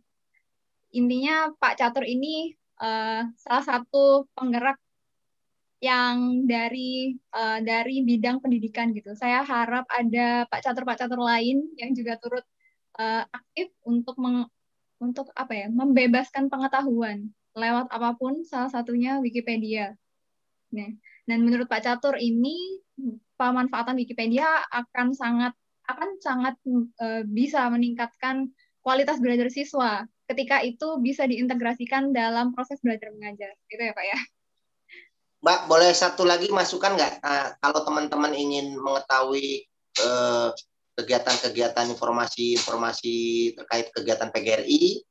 intinya Pak Catur ini uh, salah satu penggerak yang dari uh, dari bidang pendidikan gitu. Saya harap ada Pak Catur-Pak Catur lain yang juga turut uh, aktif untuk meng, untuk apa ya membebaskan pengetahuan lewat apa pun salah satunya Wikipedia. Nah, dan menurut Pak Catur ini pemanfaatan Wikipedia akan sangat akan sangat uh, bisa meningkatkan kualitas belajar siswa ketika itu bisa diintegrasikan dalam proses belajar mengajar. Gitu ya Pak ya? Mbak boleh satu lagi masukan nggak? Uh, kalau teman-teman ingin mengetahui kegiatan kegiatan-kegiatan informasi-informasi terkait kegiatan PGRI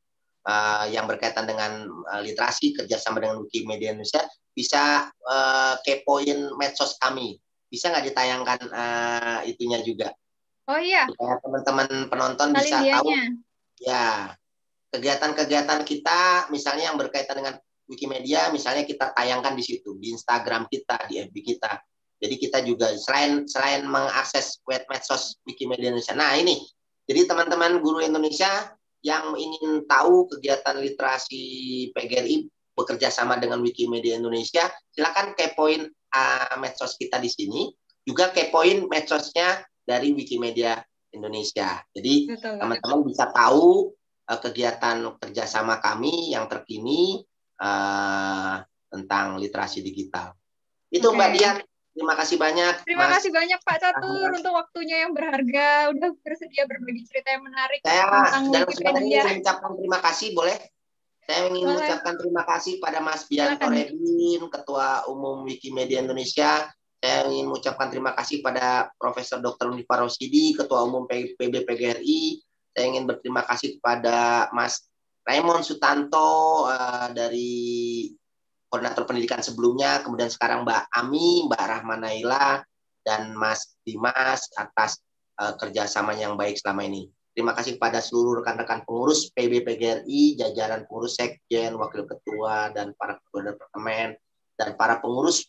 uh, eh, yang berkaitan dengan uh, literasi kerjasama dengan Wikimedia Indonesia bisa uh, kepoin medsos kami bisa nggak ditayangkan uh, itunya juga Oh iya. teman-teman penonton Kali bisa tahu. Ya, kegiatan-kegiatan kita misalnya yang berkaitan dengan Wikimedia misalnya kita tayangkan di situ di Instagram kita di FB kita jadi kita juga selain selain mengakses web medsos Wikimedia Indonesia. Nah ini. Jadi teman-teman guru Indonesia yang ingin tahu kegiatan literasi PGRI bekerja sama dengan Wikimedia Indonesia silakan kepoin uh, medsos kita di sini. Juga kepoin medsosnya dari Wikimedia Indonesia. Jadi teman-teman bisa tahu uh, kegiatan kerjasama kami yang terkini uh, tentang literasi digital. Itu okay. Mbak Dian, terima kasih banyak. Terima Mas. kasih banyak Pak Catur untuk waktunya yang berharga, udah bersedia berbagi cerita yang menarik Saya dalam Wikipedia. mengucapkan terima kasih, boleh? Saya ingin mengucapkan terima kasih pada Mas Bianto Redin, Ketua Umum Wikimedia Indonesia. Saya ingin mengucapkan terima kasih pada Profesor Dr. Unifar Rosidi, Ketua Umum PBPGRI, saya ingin berterima kasih kepada Mas Raymond Sutanto uh, dari koordinator pendidikan sebelumnya, kemudian sekarang Mbak Ami, Mbak Rahmanaila, dan Mas Dimas atas uh, kerjasama yang baik selama ini. Terima kasih kepada seluruh rekan-rekan pengurus PBPGRI, jajaran pengurus sekjen, wakil ketua, dan para ketua departemen, dan para pengurus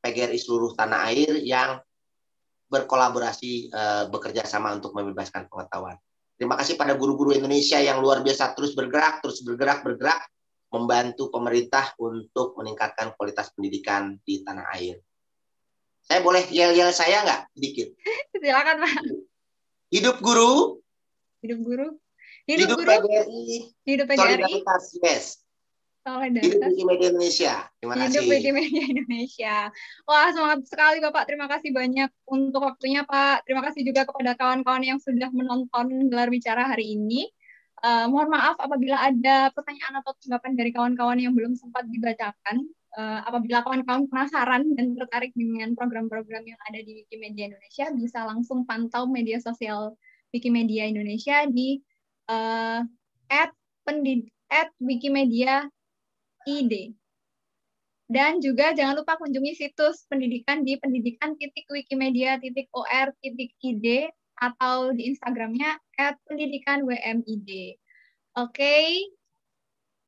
PGRI seluruh tanah air yang berkolaborasi uh, bekerja sama untuk membebaskan pengetahuan. Terima kasih pada guru-guru Indonesia yang luar biasa terus bergerak, terus bergerak, bergerak, membantu pemerintah untuk meningkatkan kualitas pendidikan di tanah air. Saya boleh yel-yel saya nggak sedikit? Silakan Pak. Hidup guru. Hidup guru. Hidup, Hidup guru. PGRI. Hidup PGRI. Solidaritas, yes. Solidaritas. Hidup Wikimedia Indonesia. Terima kasih. Hidup Wikimedia Indonesia. Wah, semangat sekali Bapak. Terima kasih banyak untuk waktunya Pak. Terima kasih juga kepada kawan-kawan yang sudah menonton gelar bicara hari ini. Uh, mohon maaf apabila ada pertanyaan atau tanggapan dari kawan-kawan yang belum sempat dibacakan. Uh, apabila kawan-kawan penasaran dan tertarik dengan program-program yang ada di Wikimedia Indonesia, bisa langsung pantau media sosial Wikimedia Indonesia di uh, at, pendid at Wikimedia ID. Dan juga jangan lupa kunjungi situs pendidikan di pendidikan.wikimedia.or.id atau di Instagramnya at pendidikan WMID. Oke, okay.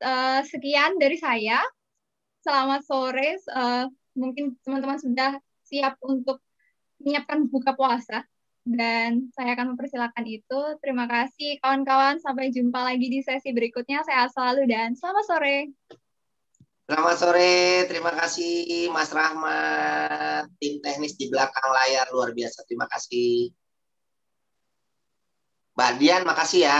uh, eh, sekian dari saya. Selamat sore. Uh, mungkin teman-teman sudah siap untuk menyiapkan buka puasa dan saya akan mempersilahkan itu. Terima kasih kawan-kawan. Sampai jumpa lagi di sesi berikutnya. Sehat selalu dan selamat sore. Selamat sore, terima kasih Mas Rahmat, tim teknis di belakang layar luar biasa. Terima kasih. Mbak Dian, makasih ya.